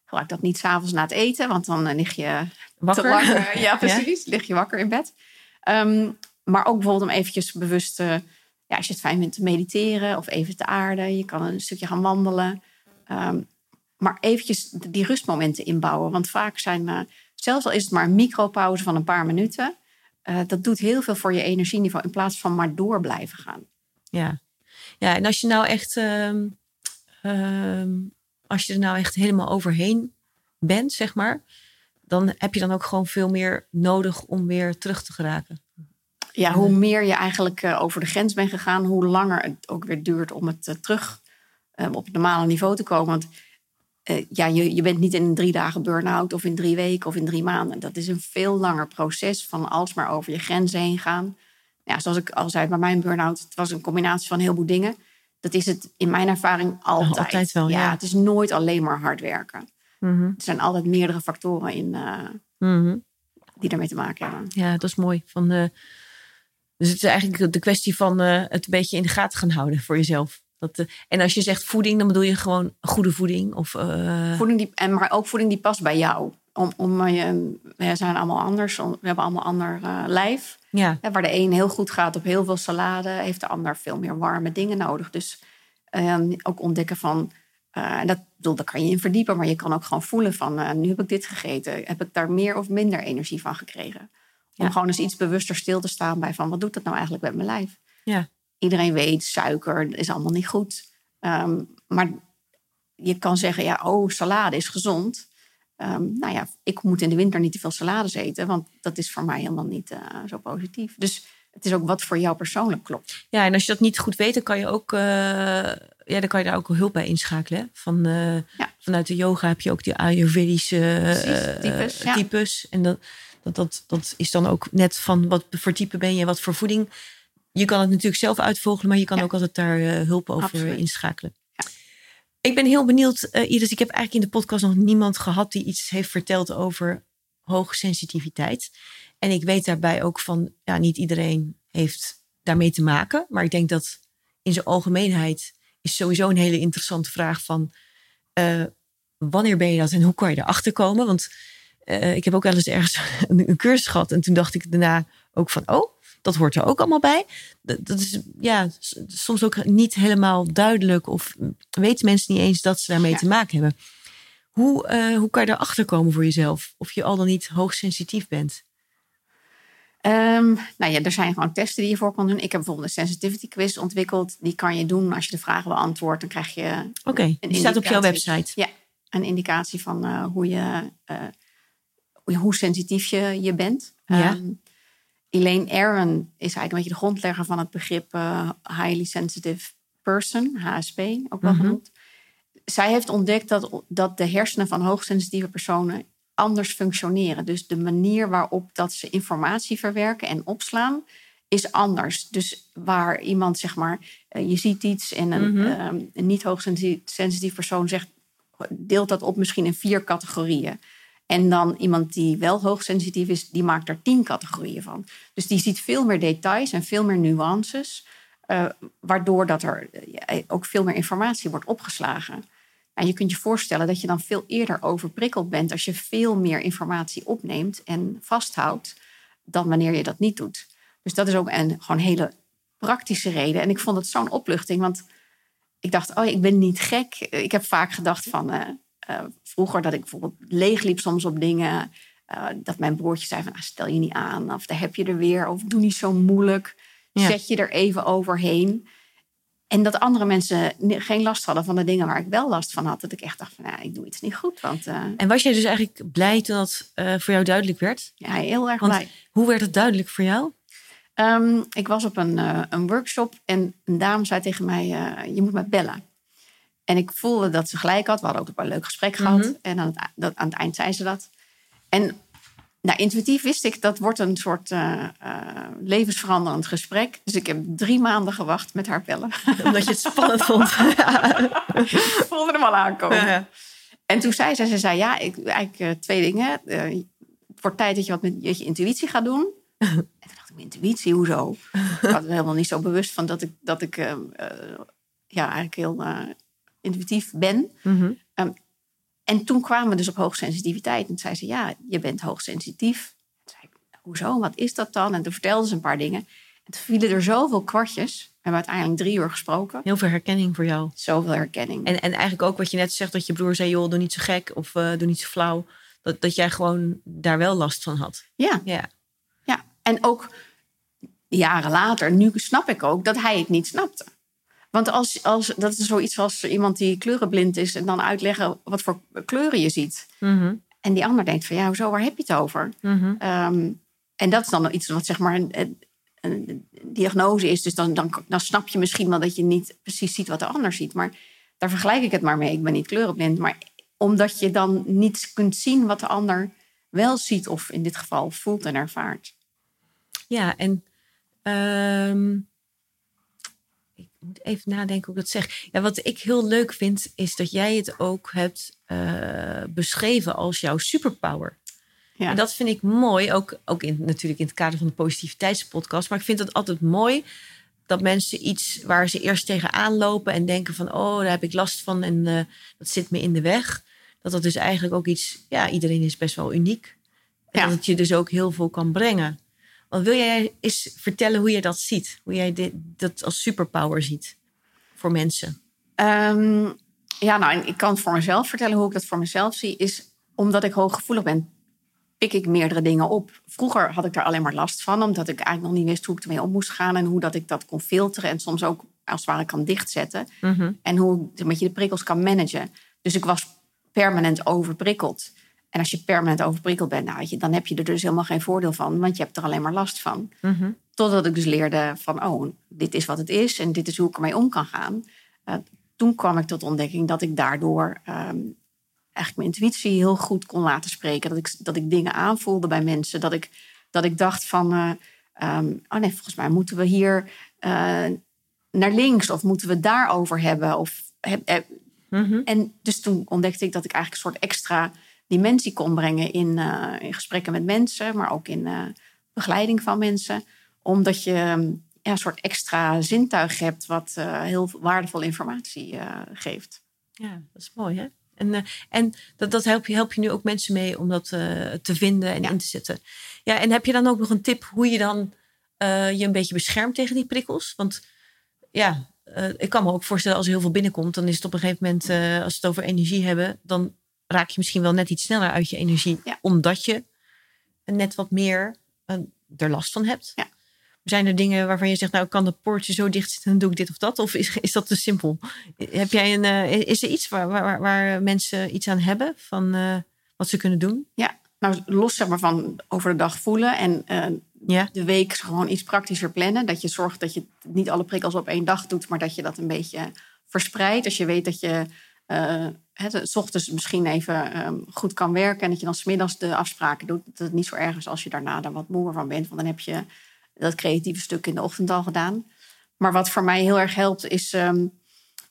Gebruik dat niet s'avonds na het eten, want dan lig je wakker. te wakker. Ja, precies. Ja? Lig je wakker in bed. Um, maar ook bijvoorbeeld om eventjes bewust ja, als je het fijn vindt te mediteren of even te aarden. Je kan een stukje gaan wandelen. Um, maar eventjes die rustmomenten inbouwen. Want vaak zijn, zelfs al is het maar een micropauze van een paar minuten... Uh, dat doet heel veel voor je energieniveau in plaats van maar door blijven gaan. Ja, ja en als je nou echt... Uh, als je er nou echt helemaal overheen bent, zeg maar... dan heb je dan ook gewoon veel meer nodig om weer terug te geraken ja, hoe meer je eigenlijk uh, over de grens bent gegaan, hoe langer het ook weer duurt om het uh, terug op het normale niveau te komen. Want ja, je, je bent niet in een drie dagen burn-out of in drie weken of in drie maanden. Dat is een veel langer proces van alsmaar over je grenzen heen gaan. Ja, zoals ik al zei bij mijn burn-out, het was een combinatie van heel veel dingen. Dat is het in mijn ervaring altijd. altijd wel, ja. ja. Het is nooit alleen maar hard werken. Mm -hmm. Er zijn altijd meerdere factoren in mm -hmm. die daarmee te maken hebben. Ja, dat is mooi. Van de dus het is eigenlijk de kwestie van het een beetje in de gaten gaan houden voor jezelf. Dat, uh, en als je zegt voeding, dan bedoel je gewoon goede voeding? Of, uh... voeding die, en maar ook voeding die past bij jou. Om, om, je, we zijn allemaal anders. We hebben allemaal ander lijf. Ja. Waar de een heel goed gaat op heel veel salade, heeft de ander veel meer warme dingen nodig. Dus ehm, ook ontdekken van. dat, bedoel, daar kan je in verdiepen, maar je kan ook gewoon voelen van nu heb ik dit gegeten. Heb ik daar meer of minder energie van gekregen? Om ja. gewoon eens iets bewuster stil te staan bij van wat doet dat nou eigenlijk met mijn lijf? Ja. Iedereen weet, suiker is allemaal niet goed. Um, maar je kan zeggen, ja, oh, salade is gezond. Um, nou ja, ik moet in de winter niet te veel salades eten, want dat is voor mij helemaal niet uh, zo positief. Dus het is ook wat voor jou persoonlijk klopt. Ja, en als je dat niet goed weet, dan kan je ook, uh, ja, dan kan je daar ook hulp bij inschakelen. Van, uh, ja. Vanuit de yoga heb je ook die Ayurvedische Precies, types. Ja. types. En dat, dat, dat, dat is dan ook net van wat voor type ben je, wat voor voeding. Je kan het natuurlijk zelf uitvogelen, maar je kan Ja. ook altijd daar uh, hulp over Absoluut. inschakelen. Ja. Ik ben heel benieuwd, uh, Iris. Ik heb eigenlijk in de podcast nog niemand gehad die iets heeft verteld over hoge sensitiviteit. En ik weet daarbij ook van, ja, niet iedereen heeft daarmee te maken. Maar ik denk dat in zijn algemeenheid is sowieso een hele interessante vraag van uh, wanneer ben je dat en hoe kan je erachter komen? Want uh, ik heb ook wel eens ergens een, een, cursus gehad en toen dacht ik daarna ook van, oh, dat hoort er ook allemaal bij. Dat, dat is ja, soms ook niet helemaal duidelijk of weten mensen niet eens dat ze daarmee Ja. te maken hebben. Hoe, uh, hoe kan je erachter komen voor jezelf? Of je al dan niet hoogsensitief bent? Um, nou ja, er zijn gewoon testen die je voor kan doen. Ik heb bijvoorbeeld een sensitivity quiz ontwikkeld. Die kan je doen als je de vragen beantwoordt. Dan krijg je Oké, okay, die staat op jouw website. Ja, een indicatie van uh, hoe, je, uh, hoe sensitief je, je bent. Ja. Um, Elaine Aron is eigenlijk een beetje de grondlegger van het begrip uh, highly sensitive person, HSP ook wel Mhm. genoemd. Zij heeft ontdekt dat, dat de hersenen van hoogsensitieve personen anders functioneren. Dus de manier waarop dat ze informatie verwerken en opslaan is anders. Dus waar iemand zeg maar, uh, je ziet iets en een, Mhm. um, een niet hoogsensitief persoon zegt, deelt dat op misschien in vier categorieën. En dan iemand die wel hoogsensitief is, die maakt er tien categorieën van. Dus die ziet veel meer details en veel meer nuances. Uh, waardoor dat er uh, ook veel meer informatie wordt opgeslagen. En je kunt je voorstellen dat je dan veel eerder overprikkeld bent als je veel meer informatie opneemt en vasthoudt dan wanneer je dat niet doet. Dus dat is ook een gewoon hele praktische reden. En ik vond het zo'n opluchting, want ik dacht, oh, ik ben niet gek. Ik heb vaak gedacht van uh, uh, vroeger dat ik bijvoorbeeld leegliep soms op dingen. Uh, dat mijn broertje zei van, ah, stel je niet aan, of daar heb je er weer, of doe niet zo moeilijk. Ja. Zet je er even overheen. En dat andere mensen geen last hadden van de dingen waar ik wel last van had. Dat ik echt dacht van, ja, ik doe iets niet goed. Want, uh, En was jij dus eigenlijk blij toen dat uh, voor jou duidelijk werd? ja, heel erg Want blij. Hoe werd het duidelijk voor jou? Um, ik was op een, uh, een workshop en een dame zei tegen mij, je moet me bellen. En ik voelde dat ze gelijk had. We hadden ook een leuk gesprek gehad. Mhm. En aan het, dat, aan het eind zei ze dat. En nou, intuïtief wist ik dat wordt een soort uh, uh, levensveranderend gesprek. Dus ik heb drie maanden gewacht met haar bellen. Omdat je het spannend vond. ik voelde hem al aankomen. En toen zei ze, ze zei ja, ik, eigenlijk uh, twee dingen. het wordt tijd dat je wat met je intuïtie gaat doen. en toen dacht ik, intuïtie, hoezo? ik was er helemaal niet zo bewust van dat ik, dat ik ja, eigenlijk heel intuïtief ben. Mm -hmm. um, en toen kwamen we dus op hoogsensitiviteit. En zei ze, ja, je bent hoogsensitief. Zei ik, hoezo, wat is dat dan? En toen vertelde ze een paar dingen. En toen vielen er zoveel kwartjes. We hebben uiteindelijk drie uur gesproken. Heel veel herkenning voor jou. Zoveel herkenning. En, en eigenlijk ook wat je net zegt, dat je broer zei, joh, doe niet zo gek of uh, doe niet zo flauw. Dat, dat jij gewoon daar wel last van had. Ja. ja. Ja, en ook jaren later, nu snap ik ook dat hij het niet snapte. Want als, als, dat is zoiets als iemand die kleurenblind is en dan uitleggen wat voor kleuren je ziet. Mhm. En die ander denkt van ja, hoezo, waar heb je het over? Mhm. Um, en dat is dan iets wat zeg maar een, een, een diagnose is. Dus dan, dan, dan snap je misschien wel dat je niet precies ziet wat de ander ziet. Maar daar vergelijk ik het maar mee. Ik ben niet kleurenblind. Maar omdat je dan niet kunt zien wat de ander wel ziet of in dit geval voelt en ervaart. Ja, en ehm, moet even nadenken hoe ik dat zeg. Ja, wat ik heel leuk vind, is dat jij het ook hebt uh, beschreven als jouw superpower. Ja. En dat vind ik mooi, ook, ook in, natuurlijk in het kader van de positiviteitspodcast. Maar ik vind het altijd mooi dat mensen iets waar ze eerst tegenaan lopen en denken van, oh, daar heb ik last van en uh, dat zit me in de weg. Dat dat dus eigenlijk ook iets, ja, iedereen is best wel uniek. En Ja. dat het je dus ook heel veel kan brengen. Want wil jij eens vertellen hoe jij dat ziet? Hoe jij dit, dat als superpower ziet voor mensen? Ehm, ja, nou, en ik kan voor mezelf vertellen hoe ik dat voor mezelf zie. Is omdat ik hooggevoelig ben, pik ik meerdere dingen op. Vroeger had ik daar alleen maar last van, omdat ik eigenlijk nog niet wist hoe ik ermee om moest gaan en hoe dat ik dat kon filteren en soms ook als het ware kan dichtzetten. En hoe ik met je de prikkels kan managen. Dus ik was permanent overprikkeld. En als je permanent overprikkeld bent, nou, je, dan heb je er dus helemaal geen voordeel van, want je hebt er alleen maar last van. Totdat ik dus leerde van, oh, dit is wat het is en dit is hoe ik ermee om kan gaan. Uh, toen kwam ik tot ontdekking dat ik daardoor um, eigenlijk mijn intuïtie heel goed kon laten spreken. Dat ik, dat ik dingen aanvoelde bij mensen. Dat ik, dat ik dacht van, uh, um, oh nee, volgens mij moeten we hier uh, naar links of moeten we daarover hebben. Of, heb, heb. Mm -hmm. En dus toen ontdekte ik dat ik eigenlijk een soort extra dimensie kon brengen in, uh, in gesprekken met mensen, maar ook in uh, begeleiding van mensen. Omdat je ja, een soort extra zintuig hebt wat uh, heel waardevolle informatie geeft. Ja, dat is mooi hè? En, en dat, dat help, je, help je nu ook mensen mee om dat te vinden en Ja. in te zetten. Ja, en heb je dan ook nog een tip hoe je dan je een beetje beschermt tegen die prikkels? Want ja, ik kan me ook voorstellen als er heel veel binnenkomt, dan is het op een gegeven moment, als we het over energie hebben, dan raak je misschien wel net iets sneller uit je energie. Ja. Omdat je net wat meer uh, er last van hebt. Ja. Zijn er dingen waarvan je zegt, nou kan dat poortje zo dicht zitten en doe ik dit of dat? Of is, is dat te simpel? Heb jij een, uh, is er iets waar, waar, waar, mensen iets aan hebben van uh, wat ze kunnen doen? Ja, nou los zeg maar van over de dag voelen en ja. de week gewoon iets praktischer plannen. Dat je zorgt dat je niet alle prikkels op één dag doet, maar dat je dat een beetje verspreidt. Als je weet dat je het, s ochtends misschien even um, goed kan werken en dat je dan smiddags de afspraken doet. Dat het niet zo erg is als je daarna er wat moeer van bent, want dan heb je dat creatieve stuk in de ochtend al gedaan. Maar wat voor mij heel erg helpt is um,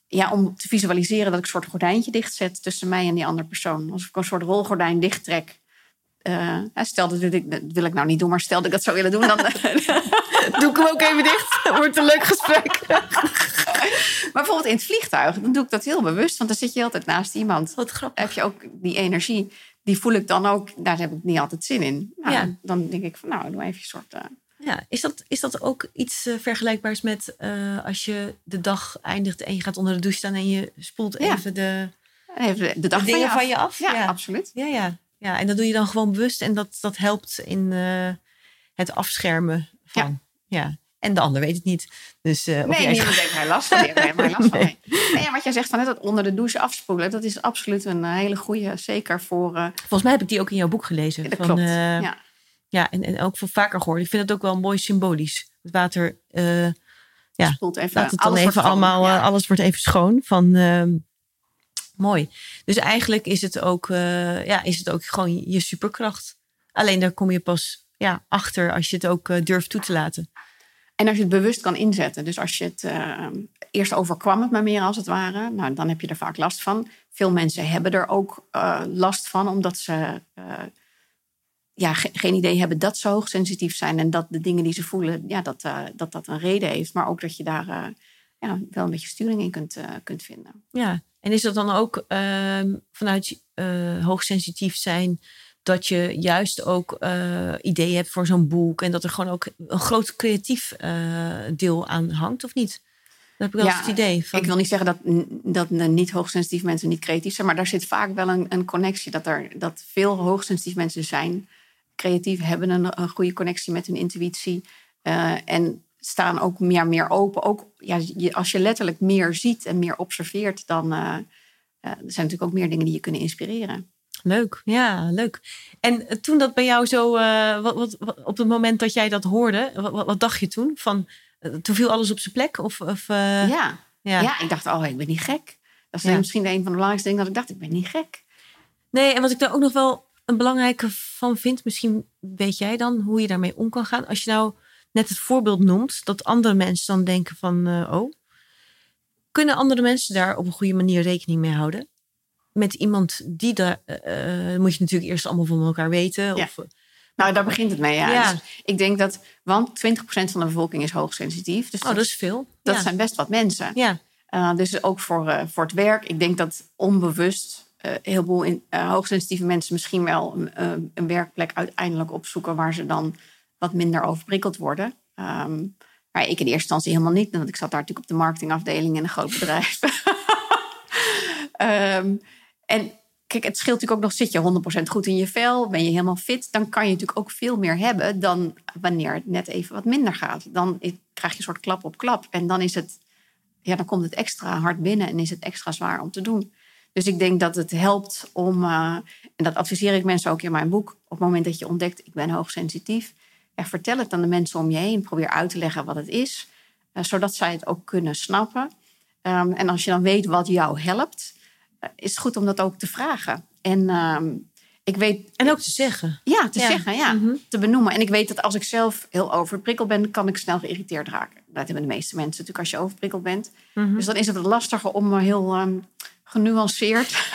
ja, om te visualiseren dat ik een soort gordijntje dichtzet tussen mij en die andere persoon. Als ik een soort rolgordijn dichttrek. Uh, stel dat ik, dat wil ik nou niet doen, maar stel dat ik dat zou willen doen, dan doe ik hem ook even dicht. Wordt een leuk gesprek. maar bijvoorbeeld in het vliegtuig, dan doe ik dat heel bewust, want dan zit je altijd naast iemand. Wat grappig. Heb je ook die energie, die voel ik dan ook, daar heb ik niet altijd zin in. Nou, ja. Dan denk ik van, nou, doe even een soort. Uh... Ja, is dat, is dat ook iets uh, vergelijkbaars met als je de dag eindigt en je gaat onder de douche staan en je spoelt Ja. even de, Even de dag de dingen van van je af? Ja, absoluut. Ja, ja. Ja, en dat doe je dan gewoon bewust en dat, dat helpt in uh, het afschermen van. Ja. En de ander weet het niet. Dus, uh, nee, niemand heeft er last van. Die heeft helemaal last van. Nee. Nee, ja, wat jij zegt van net dat onder de douche afspoelen, dat is absoluut een hele goede, zeker voor. Uh, Volgens mij heb ik die ook in jouw boek gelezen. dat van, klopt. Ja. ja, en, en ook voor vaker gehoord. Ik vind het ook wel mooi symbolisch. Het water. Ja, Spoelt even, laat het dan even allemaal. Ja. alles wordt even schoon. Van, ehm, mooi. Dus eigenlijk is het ook, uh, ja, is het ook gewoon je superkracht. Alleen daar kom je pas ja, achter als je het ook eh, durft toe te laten. En als je het bewust kan inzetten. Dus als je het uh, eerst overkwam het maar meer als het ware. Nou, dan heb je er vaak last van. Veel mensen hebben er ook last van. Omdat ze ja, ge geen idee hebben dat ze hoogsensitief zijn. En dat de dingen die ze voelen, ja, dat, dat dat een reden heeft. Maar ook dat je daar ja, wel een beetje sturing in kunt, kunt vinden. Ja, en is dat dan ook ehm, vanuit hoogsensitief zijn dat je juist ook uh, ideeën hebt voor zo'n boek. En dat er gewoon ook een groot creatief uh, deel aan hangt, of niet? Dat heb ik wel ja, het idee. Van... Ik wil niet zeggen dat, dat niet hoogsensitieve mensen niet creatief zijn, maar daar zit vaak wel een, een connectie. Dat, er, dat veel hoogsensitieve mensen zijn creatief, hebben een, een goede connectie met hun intuïtie. Uh, en staan ook meer, meer open. Ook ja, als je letterlijk meer ziet en meer observeert, dan er zijn natuurlijk ook meer dingen die je kunnen inspireren. Leuk, ja, leuk. En eh, toen dat bij jou zo, uh, wat, wat, op het moment dat jij dat hoorde, wat, wat dacht je toen? Van, uh, toen viel alles op zijn plek? Of, of ja. ja. Ja. ik dacht, oh, ik ben niet gek. Dat is ja. misschien een van de belangrijkste dingen dat ik dacht, ik ben niet gek. Nee, en wat ik daar ook nog wel een belangrijke van vind, misschien weet jij dan hoe je daarmee om kan gaan. Als je nou net het voorbeeld noemt, dat andere mensen dan denken van, oh, kunnen andere mensen daar op een goede manier rekening mee houden? met iemand die daar, uh, moet je natuurlijk eerst allemaal van elkaar weten. Of, nou, daar begint het mee. Ja. ja. Dus ik denk dat, want 20% van de bevolking is hoogsensitief. Dus oh, dat, is veel. Dat zijn best wat mensen. Ja. Uh, dus ook voor, uh, voor het werk. Ik denk dat onbewust uh, heel veel in, hoogsensitieve mensen misschien wel een, een, werkplek uiteindelijk opzoeken waar ze dan wat minder overprikkeld worden. Um, maar ik in eerste instantie helemaal niet, want ik zat daar natuurlijk op de marketingafdeling in een groot bedrijf. um, En kijk, het scheelt natuurlijk ook nog, zit je 100% goed in je vel, ben je helemaal fit, dan kan je natuurlijk ook veel meer hebben dan wanneer het net even wat minder gaat. Dan krijg je een soort klap op klap. En dan is het, ja, dan komt het extra hard binnen en is het extra zwaar om te doen. Dus ik denk dat het helpt om, uh, en dat adviseer ik mensen ook in mijn boek, op het moment dat je ontdekt, ik ben hoogsensitief, vertel het aan de mensen om je heen, probeer uit te leggen wat het is, uh, zodat zij het ook kunnen snappen. Um, en als je dan weet wat jou helpt, is het goed om dat ook te vragen. En uh, ik weet. En ook te zeggen. Ja, te zeggen, ja. Mm -hmm. Te benoemen. En ik weet dat als ik zelf heel overprikkeld ben, kan ik snel geïrriteerd raken. Dat hebben de meeste mensen natuurlijk als je overprikkeld bent. Mm -hmm. Dus dan is het lastiger om heel um, genuanceerd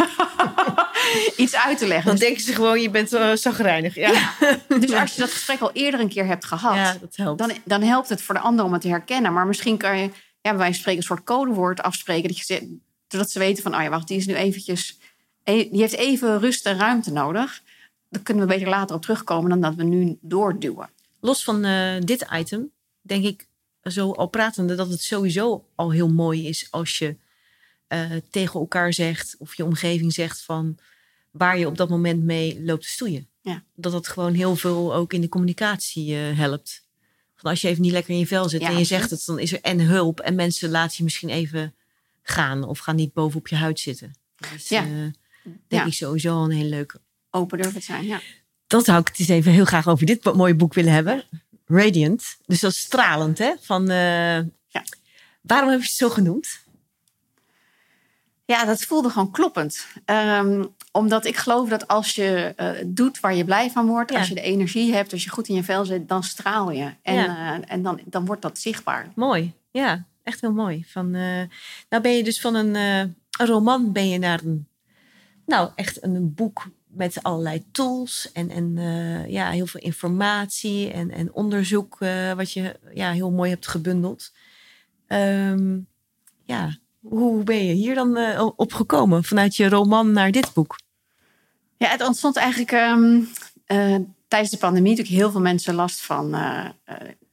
iets uit te leggen. Dan denken ze gewoon, je bent uh, zagrijnig. Ja. ja. Dus als je dat gesprek al eerder een keer hebt gehad, ja, dat helpt. Dan, dan helpt het voor de ander om het te herkennen. Maar misschien kan je ja, wij spreken een soort codewoord afspreken. Dat je zodat ze weten van, oh ja, wacht, die is nu eventjes... E-, die heeft even rust en ruimte nodig. Dan kunnen we beter later op terugkomen dan dat we nu doorduwen. Los van uh, dit item, denk ik zo al pratende... dat het sowieso al heel mooi is als je uh, tegen elkaar zegt... of je omgeving zegt van waar je op dat moment mee loopt te stoeien. Ja. Dat dat gewoon heel veel ook in de communicatie uh, helpt. Van als je even niet lekker in je vel zit ja, en je zegt het, dan is er en hulp en mensen laten je misschien even gaan of gaan niet bovenop je huid zitten. Dus ja. Uh, denk ja. ik sowieso een heel leuk. Open durven zijn, ja. Dan zou ik het eens even heel graag over dit mooie boek willen hebben. Radiant. Dus dat is stralend, hè? Van, uh, ja. Waarom heb je het zo genoemd? Ja, dat voelde gewoon kloppend. Um, omdat ik geloof dat als je uh, doet waar je blij van wordt, ja. als je de energie hebt, als je goed in je vel zit, dan straal je. En, ja. uh, en dan, dan wordt dat zichtbaar. Mooi, ja echt heel mooi. Van, uh, nou ben je dus van een, een roman ben je naar een, nou echt een boek met allerlei tools en, en uh, ja, heel veel informatie en, en onderzoek wat je ja, heel mooi hebt gebundeld. Um, ja, hoe ben je hier dan op gekomen vanuit je roman naar dit boek? Ja, het ontstond eigenlijk um, tijdens de pandemie natuurlijk heel veel mensen last van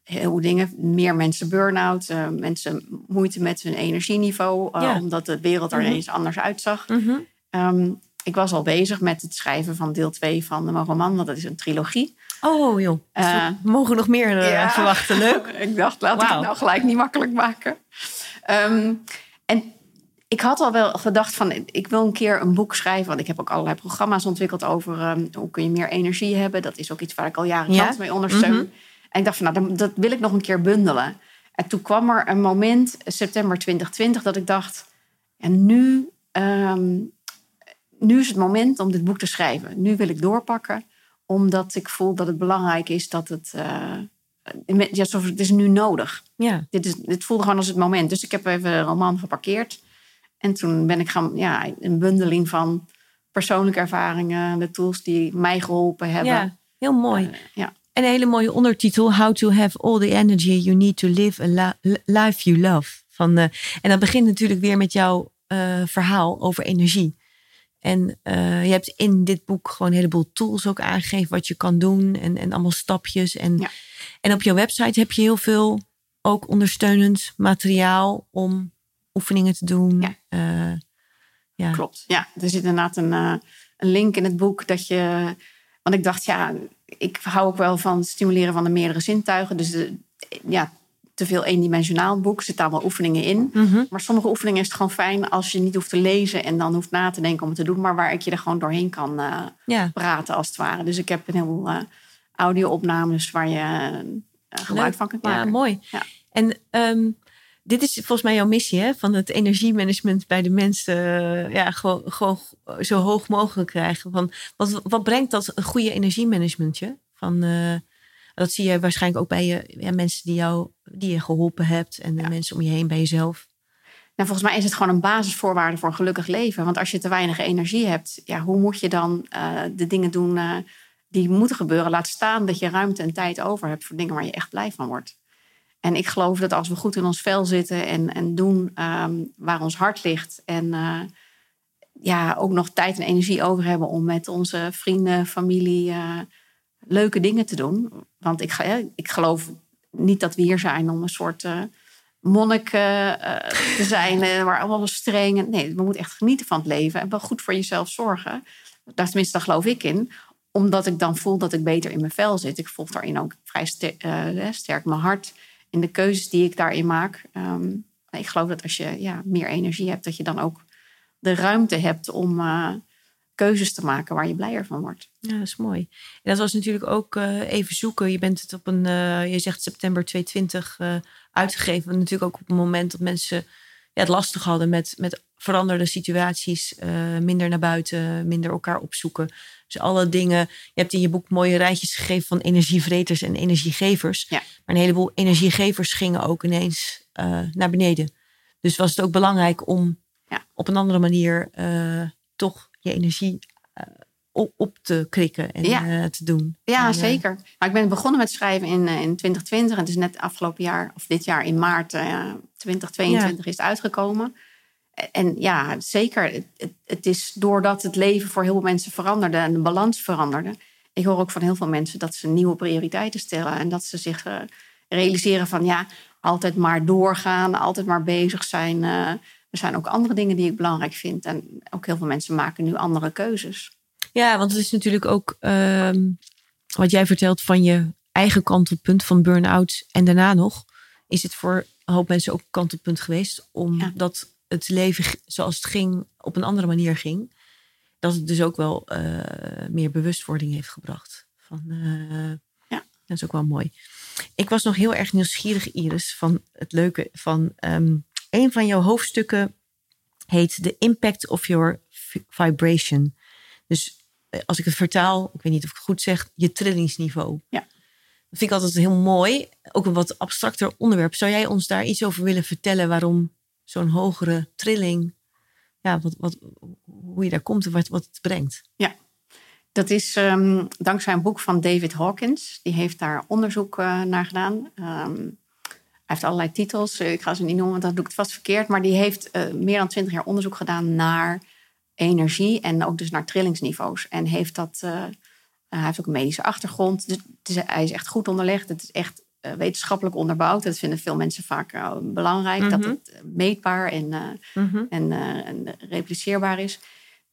heel dingen. Meer mensen burn-out, uh, mensen moeite met hun energieniveau, uh, omdat de wereld er mm ineens anders uitzag. Mm -hmm. um, ik was al bezig met het schrijven van deel 2 van de roman, want dat is een trilogie. Oh joh, uh, we mogen nog meer ja. verwachten. Leuk. ik dacht, laat wow. ik het nou gelijk niet makkelijk maken. Um, en ik had al wel gedacht van, ik wil een keer een boek schrijven. Want ik heb ook allerlei programma's ontwikkeld over um, hoe kun je meer energie hebben. Dat is ook iets waar ik al jaren ja? mee ondersteun. Mm -hmm. En ik dacht van, nou, dat wil ik nog een keer bundelen. En toen kwam er een moment, september 2020, dat ik dacht... En nu, um, nu is het moment om dit boek te schrijven. Nu wil ik doorpakken Omdat ik voel dat het belangrijk is dat het. Uh, ja, het is nu nodig. Ja. Dit, is, dit voelde gewoon als het moment. Dus ik heb even een roman geparkeerd. En toen ben ik gaan, ja, een bundeling van persoonlijke ervaringen, de tools die mij geholpen hebben. Ja, heel mooi. Uh, ja. En een hele mooie ondertitel: How to have all the energy you need to live a life you love. Van, uh, en dat begint natuurlijk weer met jouw uh, verhaal over energie. En uh, je hebt in dit boek gewoon een heleboel tools ook aangegeven wat je kan doen en, en allemaal stapjes. En, ja. en op jouw website heb je heel veel ook ondersteunend materiaal om oefeningen te doen. Ja. Uh, ja. Klopt. Ja, er zit inderdaad een, uh, een link in het boek dat je. Want ik dacht, ja, ik hou ook wel van het stimuleren van de meerdere zintuigen. Dus de, ja, te veel eendimensionaal boek. Er zitten allemaal oefeningen in. Mm -hmm. Maar sommige oefeningen is het gewoon fijn als je niet hoeft te lezen en dan hoeft na te denken om het te doen. Maar waar ik je er gewoon doorheen kan uh, ja. praten als het ware. Dus ik heb een heleboel uh, audio-opnames waar je uh, gebruik Leuk. van kunt maken. Ja, mooi. Ja. En um, dit is volgens mij jouw missie, hè? Van het energiemanagement bij de mensen ja, gewoon, gewoon zo hoog mogelijk krijgen. Van, wat, wat brengt dat goede energiemanagement je? Van, uh, dat zie je waarschijnlijk ook bij je, ja, mensen die, jou, die je geholpen hebt en de Ja. mensen om je heen bij jezelf. Nou, volgens mij is het gewoon een basisvoorwaarde voor een gelukkig leven. Want als je te weinig energie hebt, ja, hoe moet je dan uh, de dingen doen uh, die moeten gebeuren? Laat staan dat je ruimte en tijd over hebt voor dingen waar je echt blij van wordt. En ik geloof dat als we goed in ons vel zitten en, en doen um, waar ons hart ligt. En uh, ja, ook nog tijd en energie over hebben om met onze vrienden, familie uh, leuke dingen te doen. Want ik, ik geloof niet dat we hier zijn om een soort uh, monnik te zijn, waar allemaal streng. Nee, we moeten echt genieten van het leven en wel goed voor jezelf zorgen. Daar tenminste, geloof ik in omdat ik dan voel dat ik beter in mijn vel zit. Ik volg daarin ook vrij sterk mijn hart in de keuzes die ik daarin maak. Um, ik geloof dat als je ja, meer energie hebt, dat je dan ook de ruimte hebt om uh, keuzes te maken waar je blijer van wordt. Ja, dat is mooi. En dat was natuurlijk ook uh, even zoeken. Je bent het op een, uh, je zegt september 2020 uitgegeven. Natuurlijk ook op een moment dat mensen ja, het lastig hadden met, met veranderde situaties. minder naar buiten, minder elkaar opzoeken. Dus alle dingen. Je hebt in je boek mooie rijtjes gegeven van energievreters en energiegevers. Ja. Maar een heleboel energiegevers gingen ook ineens uh, naar beneden. Dus was het ook belangrijk om ja. op een andere manier uh, toch je energie op, te krikken en ja. te doen. Ja, en, zeker. Maar ik ben begonnen met schrijven in, in 2020. En het is net afgelopen jaar, of dit jaar in maart 2022 is het uitgekomen. En ja, zeker. Het, het, is doordat het leven voor heel veel mensen veranderde en de balans veranderde. Ik hoor ook van heel veel mensen dat ze nieuwe prioriteiten stellen. En dat ze zich uh, realiseren van ja, altijd maar doorgaan, altijd maar bezig zijn. Uh, er zijn ook andere dingen die ik belangrijk vind. En ook heel veel mensen maken nu andere keuzes. Ja, want het is natuurlijk ook uh, wat jij vertelt van je eigen kantelpunt van burn-out. En daarna nog is het voor een hoop mensen ook een kantelpunt geweest. Omdat ja het leven zoals het ging op een andere manier ging. Dat het dus ook wel uh, meer bewustwording heeft gebracht. Van, uh, ja. Dat is ook wel mooi. Ik was nog heel erg nieuwsgierig, Iris, van het leuke van um, een van jouw hoofdstukken heet The Impact of Your Vibration. Dus als ik het vertaal, ik weet niet of ik het goed zeg, je trillingsniveau. Ja. Dat vind ik altijd heel mooi. Ook een wat abstracter onderwerp. Zou jij ons daar iets over willen vertellen waarom zo'n hogere trilling, ja, wat, wat, hoe je daar komt en wat, wat het brengt. Ja, dat is um, dankzij een boek van David Hawkins. Die heeft daar onderzoek uh, naar gedaan. Um, hij heeft allerlei titels. Ik ga ze niet noemen, want dan doe ik het vast verkeerd. Maar die heeft uh, meer dan twintig jaar onderzoek gedaan naar energie en ook dus naar trillingsniveaus. En heeft dat, uh, hij heeft ook een medische achtergrond. Dus, dus hij is echt goed onderlegd. Het is echt uh, wetenschappelijk onderbouwd. Dat vinden veel mensen vaak uh, belangrijk. Mhm. Mm -hmm. Dat het meetbaar en, mm -hmm. en, en, repliceerbaar is.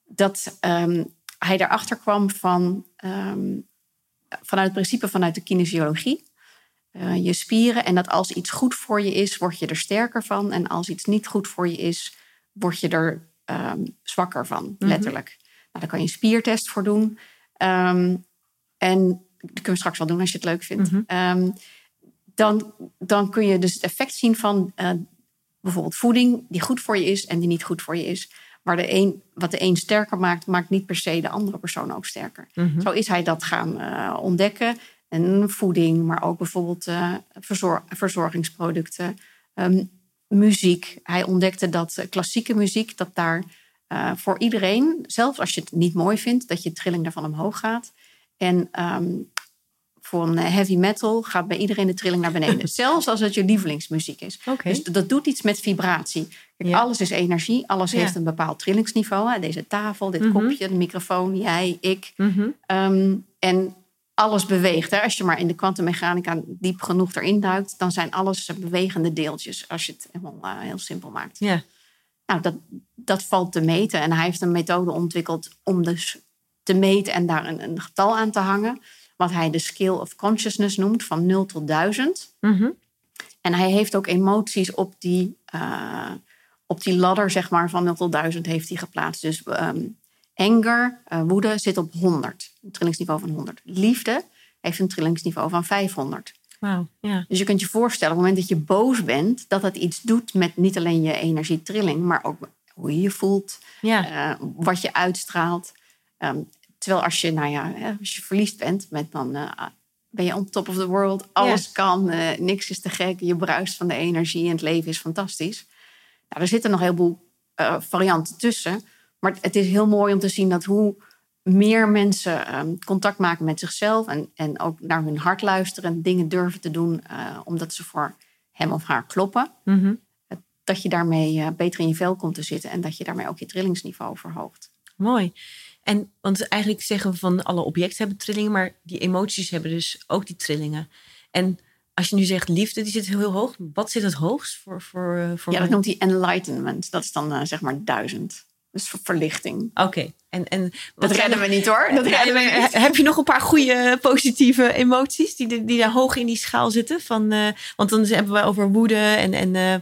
Dat um, hij erachter kwam van, um, vanuit het principe vanuit de kinesiologie. Je spieren en dat als iets goed voor je is, word je er sterker van. En als iets niet goed voor je is, word je er um, zwakker van, Mhm. mm -hmm. letterlijk. Nou, daar kan je een spiertest voor doen. en dat kunnen we straks wel doen als je het leuk vindt. Mhm. Mm dan, dan kun je dus het effect zien van uh, bijvoorbeeld voeding die goed voor je is en die niet goed voor je is. waar de een, wat de een sterker maakt, maakt niet per se de andere persoon ook sterker. Mhm. Zo is hij dat gaan eh, ontdekken. En voeding, maar ook bijvoorbeeld eh, verzor- verzorgingsproducten, ehm, muziek. Hij ontdekte dat eh, klassieke muziek, dat daar eh, voor iedereen, zelfs als je het niet mooi vindt, dat je trilling daarvan omhoog gaat. En ehm, voor een eh, heavy metal gaat bij iedereen de trilling naar beneden. zelfs als het je lievelingsmuziek is. Dus dat doet iets met vibratie. Kijk, Ja. Alles is energie, alles Ja. heeft een bepaald trillingsniveau. Hè? Deze tafel, dit Mhm. kopje, de microfoon, jij, ik. Ehm, en alles beweegt. Hè? Als je maar in de kwantummechanica diep genoeg erin duikt, dan zijn alles bewegende deeltjes. Als je het helemaal eh, heel simpel maakt. Ja. Nou, dat, dat valt te meten. En hij heeft een methode ontwikkeld om dus te meten en daar een, een getal aan te hangen. Wat hij de scale of consciousness noemt, van 0 tot 1000. Mhm. En hij heeft ook emoties op die, eh, op die ladder, zeg maar, van 0 tot 1000 heeft hij geplaatst. Dus ehm, anger, eh, woede, zit op 100. Een trillingsniveau van 100. Liefde heeft een trillingsniveau van 500. Wauw. Ja. Dus je kunt je voorstellen, op het moment dat je boos bent, dat dat iets doet met niet alleen je energietrilling, maar ook hoe je je voelt, eh, wat je uitstraalt. Ehm, terwijl als je, nou ja, als je verliefd bent, met dan eh, ben je on top of the world. Alles kan, niks is te gek. Je bruist van de energie en het leven is fantastisch. Nou, er zitten nog een heleboel varianten tussen. Maar het is heel mooi om te zien dat hoe meer mensen ehm, contact maken met zichzelf en, en ook naar hun hart luisteren en dingen durven te doen eh, omdat ze voor hem of haar kloppen, Mhm. dat je daarmee eh, beter in je vel komt te zitten en dat je daarmee ook je trillingsniveau verhoogt. Mooi. En want eigenlijk zeggen we van alle objecten hebben trillingen, maar die emoties hebben dus ook die trillingen. En als je nu zegt liefde, die zit heel hoog. Wat zit het hoogst voor, voor, eh, voor Ja, dat noemt hij enlightenment. Dat is dan eh, zeg maar duizend. Dus ver- verlichting. Oké. En, en Dat redden we niet hoor. Dat redden we niet. Heb je nog een paar goede positieve emoties die, die daar hoog in die schaal zitten? Van, eh, want dan hebben we over woede en, en eh,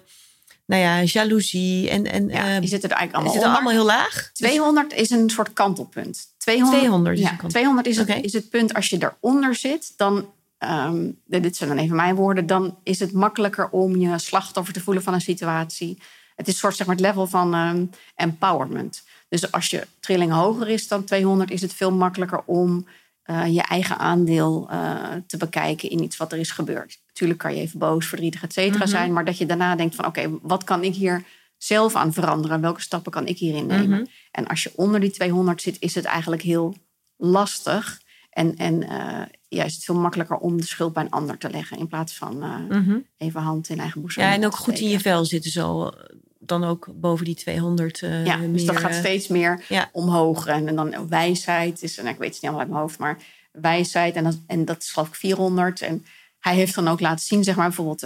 nou ja, jaloezie. En, en, Ja, eh, zitten er eigenlijk allemaal zitten allemaal heel laag. 200 is een soort kantelpunt. 200, 200 is ja, een kant- 200 is, het, is het punt als je daaronder zit, dan, ehm, dit zijn dan even mijn woorden, dan is het makkelijker om je slachtoffer te voelen van een situatie. Het is een soort zeg maar, het level van ehm, empowerment. Dus als je trilling hoger is dan 200, is het veel makkelijker om eh, je eigen aandeel eh, te bekijken in iets wat er is gebeurd. Natuurlijk kan je even boos, verdrietig, et cetera Mhm. zijn, maar dat je daarna denkt van oké, wat kan ik hier zelf aan veranderen? Welke stappen kan ik hierin nemen? Mhm. En als je onder die 200 zit, is het eigenlijk heel lastig. En, en eh, ja, is het veel makkelijker om de schuld bij een ander te leggen. In plaats van Mhm. even hand in eigen boezem. Ja, en ook goed in je vel zitten zo. Dan ook boven die 200 eh Ja, meer. dus dat gaat eh, steeds meer ja. omhoog. En, en dan wijsheid is, en ik weet het niet allemaal uit mijn hoofd, maar wijsheid. En dat, en dat is geloof ik 400. En hij heeft dan ook laten zien, zeg maar bijvoorbeeld,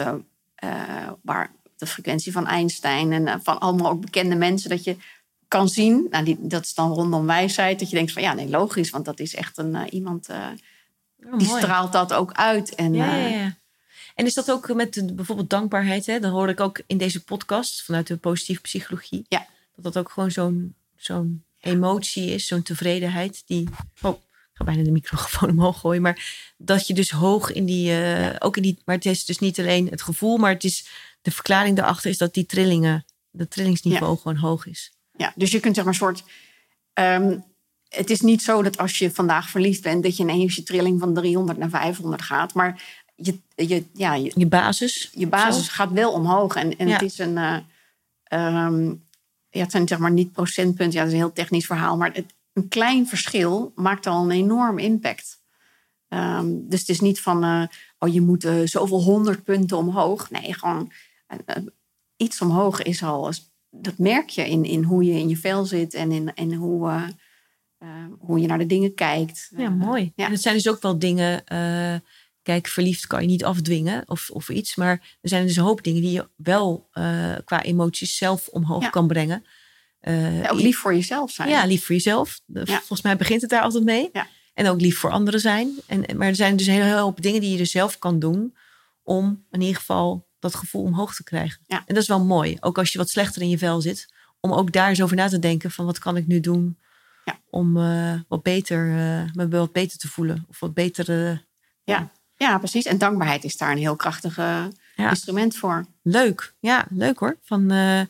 eh, waar de frequentie van Einstein en van allemaal ook bekende mensen, dat je kan zien, nou, die, dat is dan rondom wijsheid, dat je denkt van ja, nee, logisch, want dat is echt een, iemand Oh, die mooi. straalt dat ook uit. En, Ja, ja, ja. En is dat ook met de, bijvoorbeeld dankbaarheid? Hè? Dan hoorde ik ook in deze podcast vanuit de positieve psychologie. Ja. Dat dat ook gewoon zo'n zo'n emotie is, zo'n tevredenheid. Die, oh, ik ga bijna de microfoon omhoog gooien. Maar dat je dus hoog in die, eh, ook in die, maar het is dus niet alleen het gevoel, maar het is de verklaring daarachter is dat die trillingen, dat trillingsniveau gewoon hoog is. Ja, dus je kunt zeg maar een soort. ehm, het is niet zo dat als je vandaag verliefd bent, dat je ineens je trilling van 300 naar 500 gaat. Maar je, je, ja, je, Je basis. je basis gaat wel omhoog. En, en Ja. het is een. eh, ehm, ja, het zijn zeg maar niet procentpunten. Ja, dat is een heel technisch verhaal. Maar het, een klein verschil maakt al een enorm impact. Ehm, dus het is niet van. eh, oh, je moet eh, zoveel honderd punten omhoog. Nee, gewoon. iets omhoog is al. Dat merk je in, in hoe je in je vel zit en in, in hoe, hoe je naar de dingen kijkt. Ja, mooi. ja. En het zijn dus ook wel dingen. Kijk, verliefd kan je niet afdwingen of, of iets. Maar er zijn dus een hoop dingen die je wel eh, qua emoties zelf omhoog Ja. kan brengen. Eh, ja, ook lief voor jezelf zijn. Ja, lief voor jezelf. Ja. Volgens mij begint het daar altijd mee. Ja. En ook lief voor anderen zijn. En, maar er zijn dus een hele hoop dingen die je dus zelf kan doen. Om in ieder geval dat gevoel omhoog te krijgen. Ja. En dat is wel mooi. Ook als je wat slechter in je vel zit. Om ook daar eens over na te denken. Van wat kan ik nu doen. Ja. Om eh, wat beter, me wat beter te voelen. Of wat beter... eh, Ja. Ja, precies. En dankbaarheid is daar een heel krachtig eh, Ja. instrument voor. Leuk. Ja, leuk hoor. Van, eh,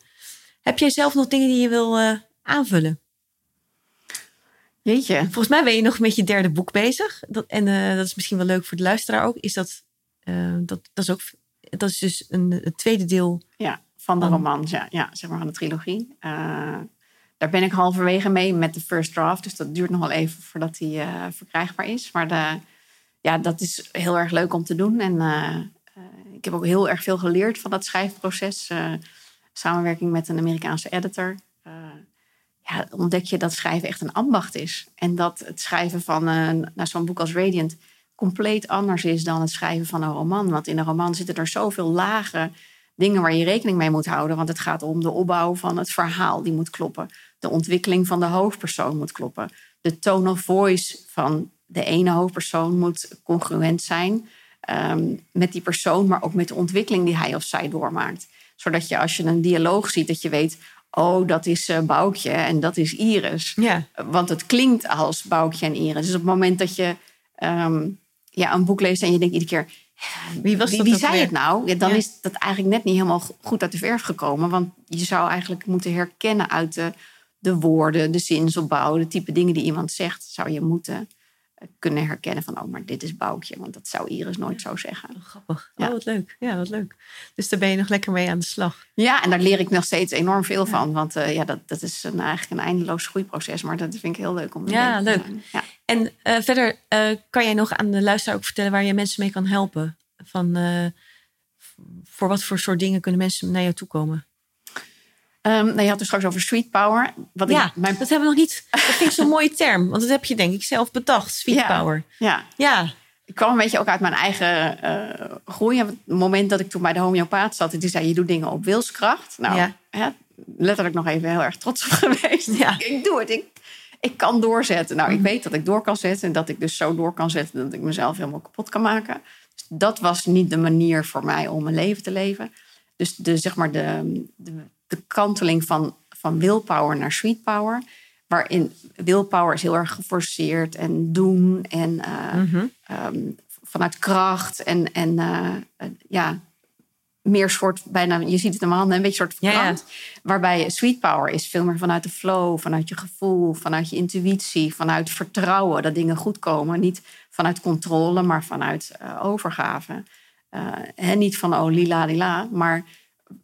heb jij zelf nog dingen die je wil, eh, aanvullen? Jeetje. Volgens mij ben je nog met je derde boek bezig. Dat, en uh, dat is misschien wel leuk voor de luisteraar ook. Is dat, dat, dat is ook dat is dus een, het tweede deel. Ja, van de roman, ja, ja, zeg maar van de trilogie. Daar ben ik halverwege mee met de first draft. Dus dat duurt nog wel even voordat die verkrijgbaar is. Maar de, ja, dat is heel erg leuk om te doen. En ik heb ook heel erg veel geleerd van dat schrijfproces. samenwerking met een Amerikaanse editor ja, ontdek je dat schrijven echt een ambacht is. En dat het schrijven van een, nou, zo'n boek als Radiant compleet anders is dan het schrijven van een roman. Want in een roman zitten er zoveel lagen, dingen waar je rekening mee moet houden. Want het gaat om de opbouw van het verhaal, die moet kloppen. De ontwikkeling van de hoofdpersoon moet kloppen. De tone of voice van de ene hoofdpersoon moet congruent zijn ehm, met die persoon, maar ook met de ontwikkeling die hij of zij doormaakt. Zodat je als je een dialoog ziet, dat je weet, oh, dat is uh, Boukje en dat is Iris. Ja. Want het klinkt als Boukje en Iris. Dus op het moment dat je ehm, ja, een boek leest en je denkt iedere keer... Wie, was wie, wie zei het nou? Ja, dan is dat eigenlijk net niet helemaal goed uit de verf gekomen. Want je zou eigenlijk moeten herkennen uit de, de woorden, de zinsopbouw, de type dingen die iemand zegt, zou je moeten kunnen herkennen van, oh, maar dit is Boukje. Want dat zou Iris nooit zo zeggen. Oh, grappig. Ja. Oh, wat leuk. Ja, wat leuk. Dus daar ben je nog lekker mee aan de slag. Ja, en daar leer ik nog steeds enorm veel van. Want uh, ja, dat, dat is een, eigenlijk een eindeloos groeiproces. Maar dat vind ik heel leuk om te Ja, leuk. Ja. En uh, verder uh, kan jij nog aan de luisteraar ook vertellen waar je mensen mee kan helpen? Van voor wat voor soort dingen kunnen mensen naar jou toe komen? Um, nou, je had het straks over sweet power. Wat ja, ik, mijn... dat hebben we nog niet. Dat vind ik zo'n mooie term. Want dat heb je denk ik zelf bedacht. Sweet power. Ja. ja. Ik kwam een beetje ook uit mijn eigen uh, groei. Op het moment dat ik toen bij de homeopaat zat... die zei, je doet dingen op wilskracht. Nou, ja. hè, letterlijk nog even heel erg trots op geweest. Ja. ik doe het. Ik, ik kan doorzetten. Nou, ik mhm. weet dat ik door kan zetten. En dat ik dus zo door kan zetten... dat ik mezelf helemaal kapot kan maken. Dus dat was niet de manier voor mij om mijn leven te leven. Dus de, zeg maar de, de de kanteling van, van willpower naar sweet power. Waarin willpower is heel erg geforceerd en doen en uh, mm um, vanuit kracht en, en uh, ja, meer soort bijna, je ziet het in mijn handen, een beetje soort verkrant. Ja, ja. Waarbij sweet power is veel meer vanuit de flow, vanuit je gevoel, vanuit je intuïtie, vanuit vertrouwen dat dingen goed komen. Niet vanuit controle, maar vanuit uh, overgave. en niet van oh lila lila, maar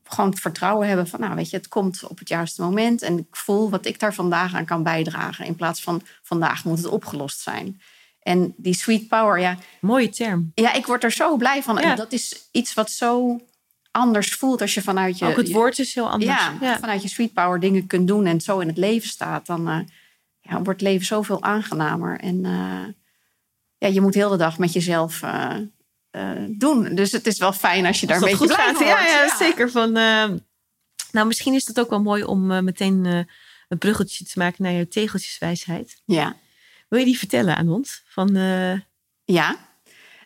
gewoon het vertrouwen hebben van, nou weet je, het komt op het juiste moment en ik voel wat ik daar vandaag aan kan bijdragen. In plaats van vandaag moet het opgelost zijn. En die sweet power, ja. Mooie term. Ja, ik word er zo blij van. En dat is iets wat zo anders voelt als je vanuit je. Ook het woord is heel anders. Ja, vanuit je sweet power dingen kunt doen en zo in het leven staat, dan uh, ja, wordt het leven zoveel aangenamer. En uh, ja, je moet heel de dag met jezelf. Uh, doen. Dus het is wel fijn als je daar een beetje blij gaat. Ja, ja, zeker. Van, uh, nou, misschien is het ook wel mooi om uh, meteen een bruggetje te maken naar je tegeltjeswijsheid. Ja. Wil je die vertellen aan ons? Van, Ja.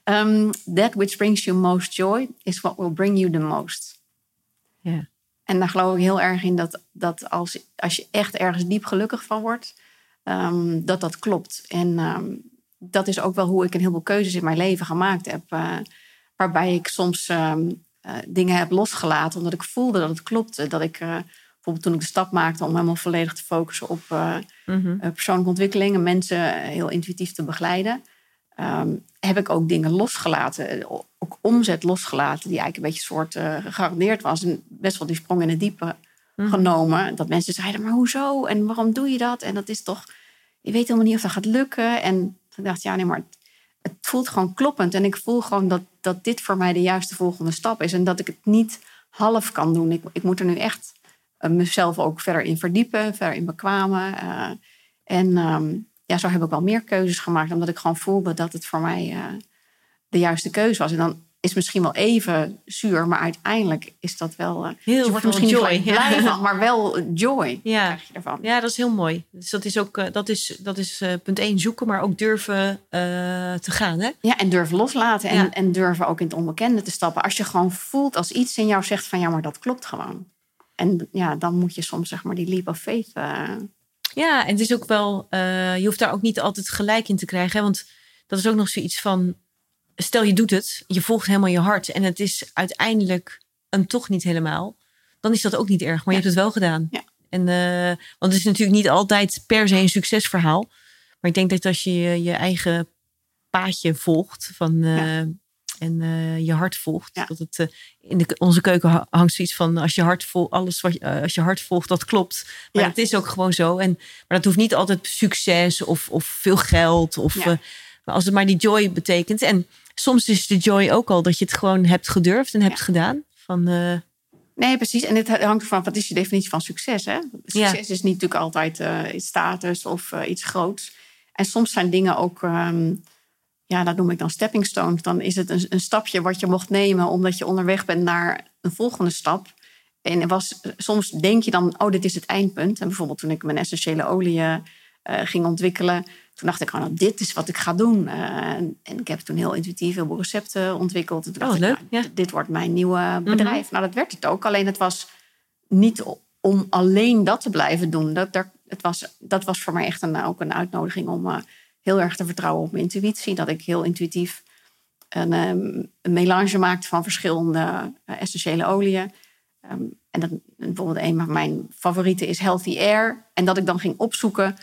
Um, that which brings you most joy is what will bring you the most. Ja. En daar geloof ik heel erg in dat, dat als, als je echt ergens diep gelukkig van wordt, um, dat dat klopt. En um, dat is ook wel hoe ik een heleboel keuzes in mijn leven gemaakt heb. Uh, waarbij ik soms uh, uh, dingen heb losgelaten omdat ik voelde dat het klopte. Dat ik uh, bijvoorbeeld toen ik de stap maakte om helemaal volledig te focussen op mm-hmm. persoonlijke ontwikkeling en mensen heel intuïtief te begeleiden. Um, heb ik ook dingen losgelaten, ook omzet losgelaten, die eigenlijk een beetje soort gegarandeerd was. En best wel die sprong in het diepe mm-hmm. genomen. Dat mensen zeiden, maar hoezo? En waarom doe je dat? En dat is toch, je weet helemaal niet of dat gaat lukken. En ik dacht, ja, nee, maar het, voelt gewoon kloppend. En ik voel gewoon dat, dat dit voor mij de juiste volgende stap is. En dat ik het niet half kan doen. Ik, ik moet er nu echt uh, mezelf ook verder in verdiepen, verder in bekwamen. Uh, en um, ja, zo heb ik wel meer keuzes gemaakt, omdat ik gewoon voelde dat het voor mij uh, de juiste keuze was. En dan is misschien wel even zuur, maar uiteindelijk is dat wel. Uh, heel je wordt misschien joy. Niet blij van, maar wel joy ja. krijg je ervan. Ja, dat is heel mooi. Dus dat is ook uh, dat is, dat is uh, punt één zoeken, maar ook durven te gaan. Hè? Ja, en durven loslaten en, ja. en durven ook in het onbekende te stappen. Als je gewoon voelt als iets in jou zegt van ja, maar dat klopt gewoon. En ja, dan moet je soms zeg maar die leap of faith. Ja, en het is ook wel, je hoeft daar ook niet altijd gelijk in te krijgen, hè? want dat is ook nog zoiets van stel je doet het, je volgt helemaal je hart en het is uiteindelijk een toch niet helemaal, dan is dat ook niet erg, maar je hebt het wel gedaan. Ja. En, uh, want het is natuurlijk niet altijd per se een succesverhaal. Maar ik denk dat als je je eigen paadje volgt van, uh, en uh, je hart volgt, dat het in de, onze keuken hangt zoiets van als je hart volgt, alles wat als je hart volgt, dat klopt. Maar het is ook gewoon zo. En, maar dat hoeft niet altijd succes of, of veel geld. Of, maar als het maar die joy betekent. En soms is de joy ook al dat je het gewoon hebt gedurfd en hebt gedaan. Van, Nee, precies. En het hangt ervan, wat is je definitie van succes? Hè? Succes is niet natuurlijk altijd uh, iets status of uh, iets groots. En soms zijn dingen ook, um, ja, dat noem ik dan stepping stones. Dan is het een, een, stapje wat je mocht nemen omdat je onderweg bent naar een volgende stap. En was, soms denk je dan, oh, dit is het eindpunt. En bijvoorbeeld toen ik mijn essentiële olie uh, ging ontwikkelen, toen dacht ik, oh, nou, dit is wat ik ga doen. en, en, ik heb toen heel intuïtief heel veel recepten ontwikkeld. En toen dacht oh, leuk. Ik, nou, dit wordt mijn nieuwe bedrijf. Nou, dat werd het ook. Alleen het was niet om alleen dat te blijven doen. Dat, het was, dat was voor mij echt een, ook een uitnodiging om uh, heel erg te vertrouwen op mijn intuïtie. Dat ik heel intuïtief een, um, een melange maakte van verschillende essentiële oliën. Um, en dat, bijvoorbeeld een van mijn favorieten is Healthy Air. En dat ik dan ging opzoeken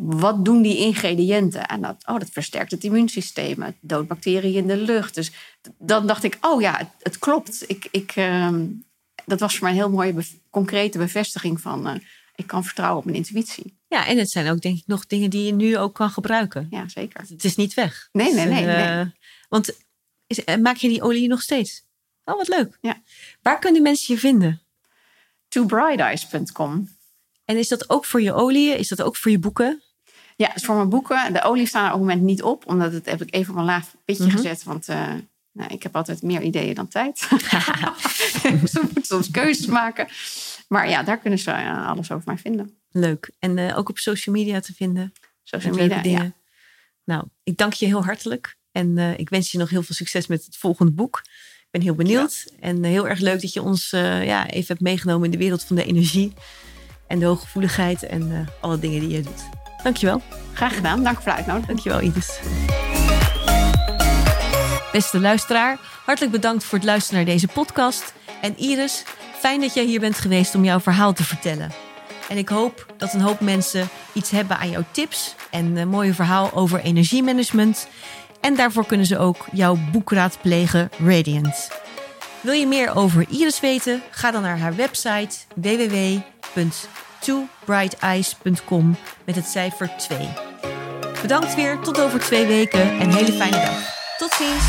wat doen die ingrediënten? En dat, oh, dat versterkt het immuunsysteem, het doodt bacteriën in de lucht. Dus dan dacht ik, oh ja, het, het klopt. Ik, ik, uh, dat was voor mij een heel mooie, be concrete bevestiging van... Uh, ik kan vertrouwen op mijn intuïtie. Ja, en het zijn ook denk ik nog dingen die je nu ook kan gebruiken. Ja, zeker. Het is niet weg. Nee, nee, nee. nee. Uh, want is, maak je die olie nog steeds? Oh, wat leuk. Ja. Waar kunnen mensen je vinden? tobrighteyes.com. En is dat ook voor je olie? Is dat ook voor je boeken? Ja, voor mijn boeken. De olie staan er op het moment niet op, omdat het heb ik even op een laag pitje mm -hmm. gezet. Want uh, nou, ik heb altijd meer ideeën dan tijd. ze moeten soms keuzes maken. Maar ja, daar kunnen ze uh, alles over mij vinden. Leuk. En uh, ook op social media te vinden. Social media. Ja. Nou, ik dank je heel hartelijk. En ik wens je nog heel veel succes met het volgende boek. Ik ben heel benieuwd. Ja. En heel erg leuk dat je ons ja, even hebt meegenomen in de wereld van de energie. En de hooggevoeligheid en alle dingen die je doet. Dankjewel. Graag gedaan. Dank voor de uitnodiging. Dankjewel, Iris. Beste luisteraar, hartelijk bedankt voor het luisteren naar deze podcast. En Iris, fijn dat jij hier bent geweest om jouw verhaal te vertellen. En ik hoop dat een hoop mensen iets hebben aan jouw tips en een mooie verhaal over energiemanagement. En daarvoor kunnen ze ook jouw boek raadplegen Radiant. Wil je meer over Iris weten? Ga dan naar haar website www.twobrighteyes.com met het cijfer 2. Bedankt weer, tot over twee weken en hele fijne dag. Tot ziens!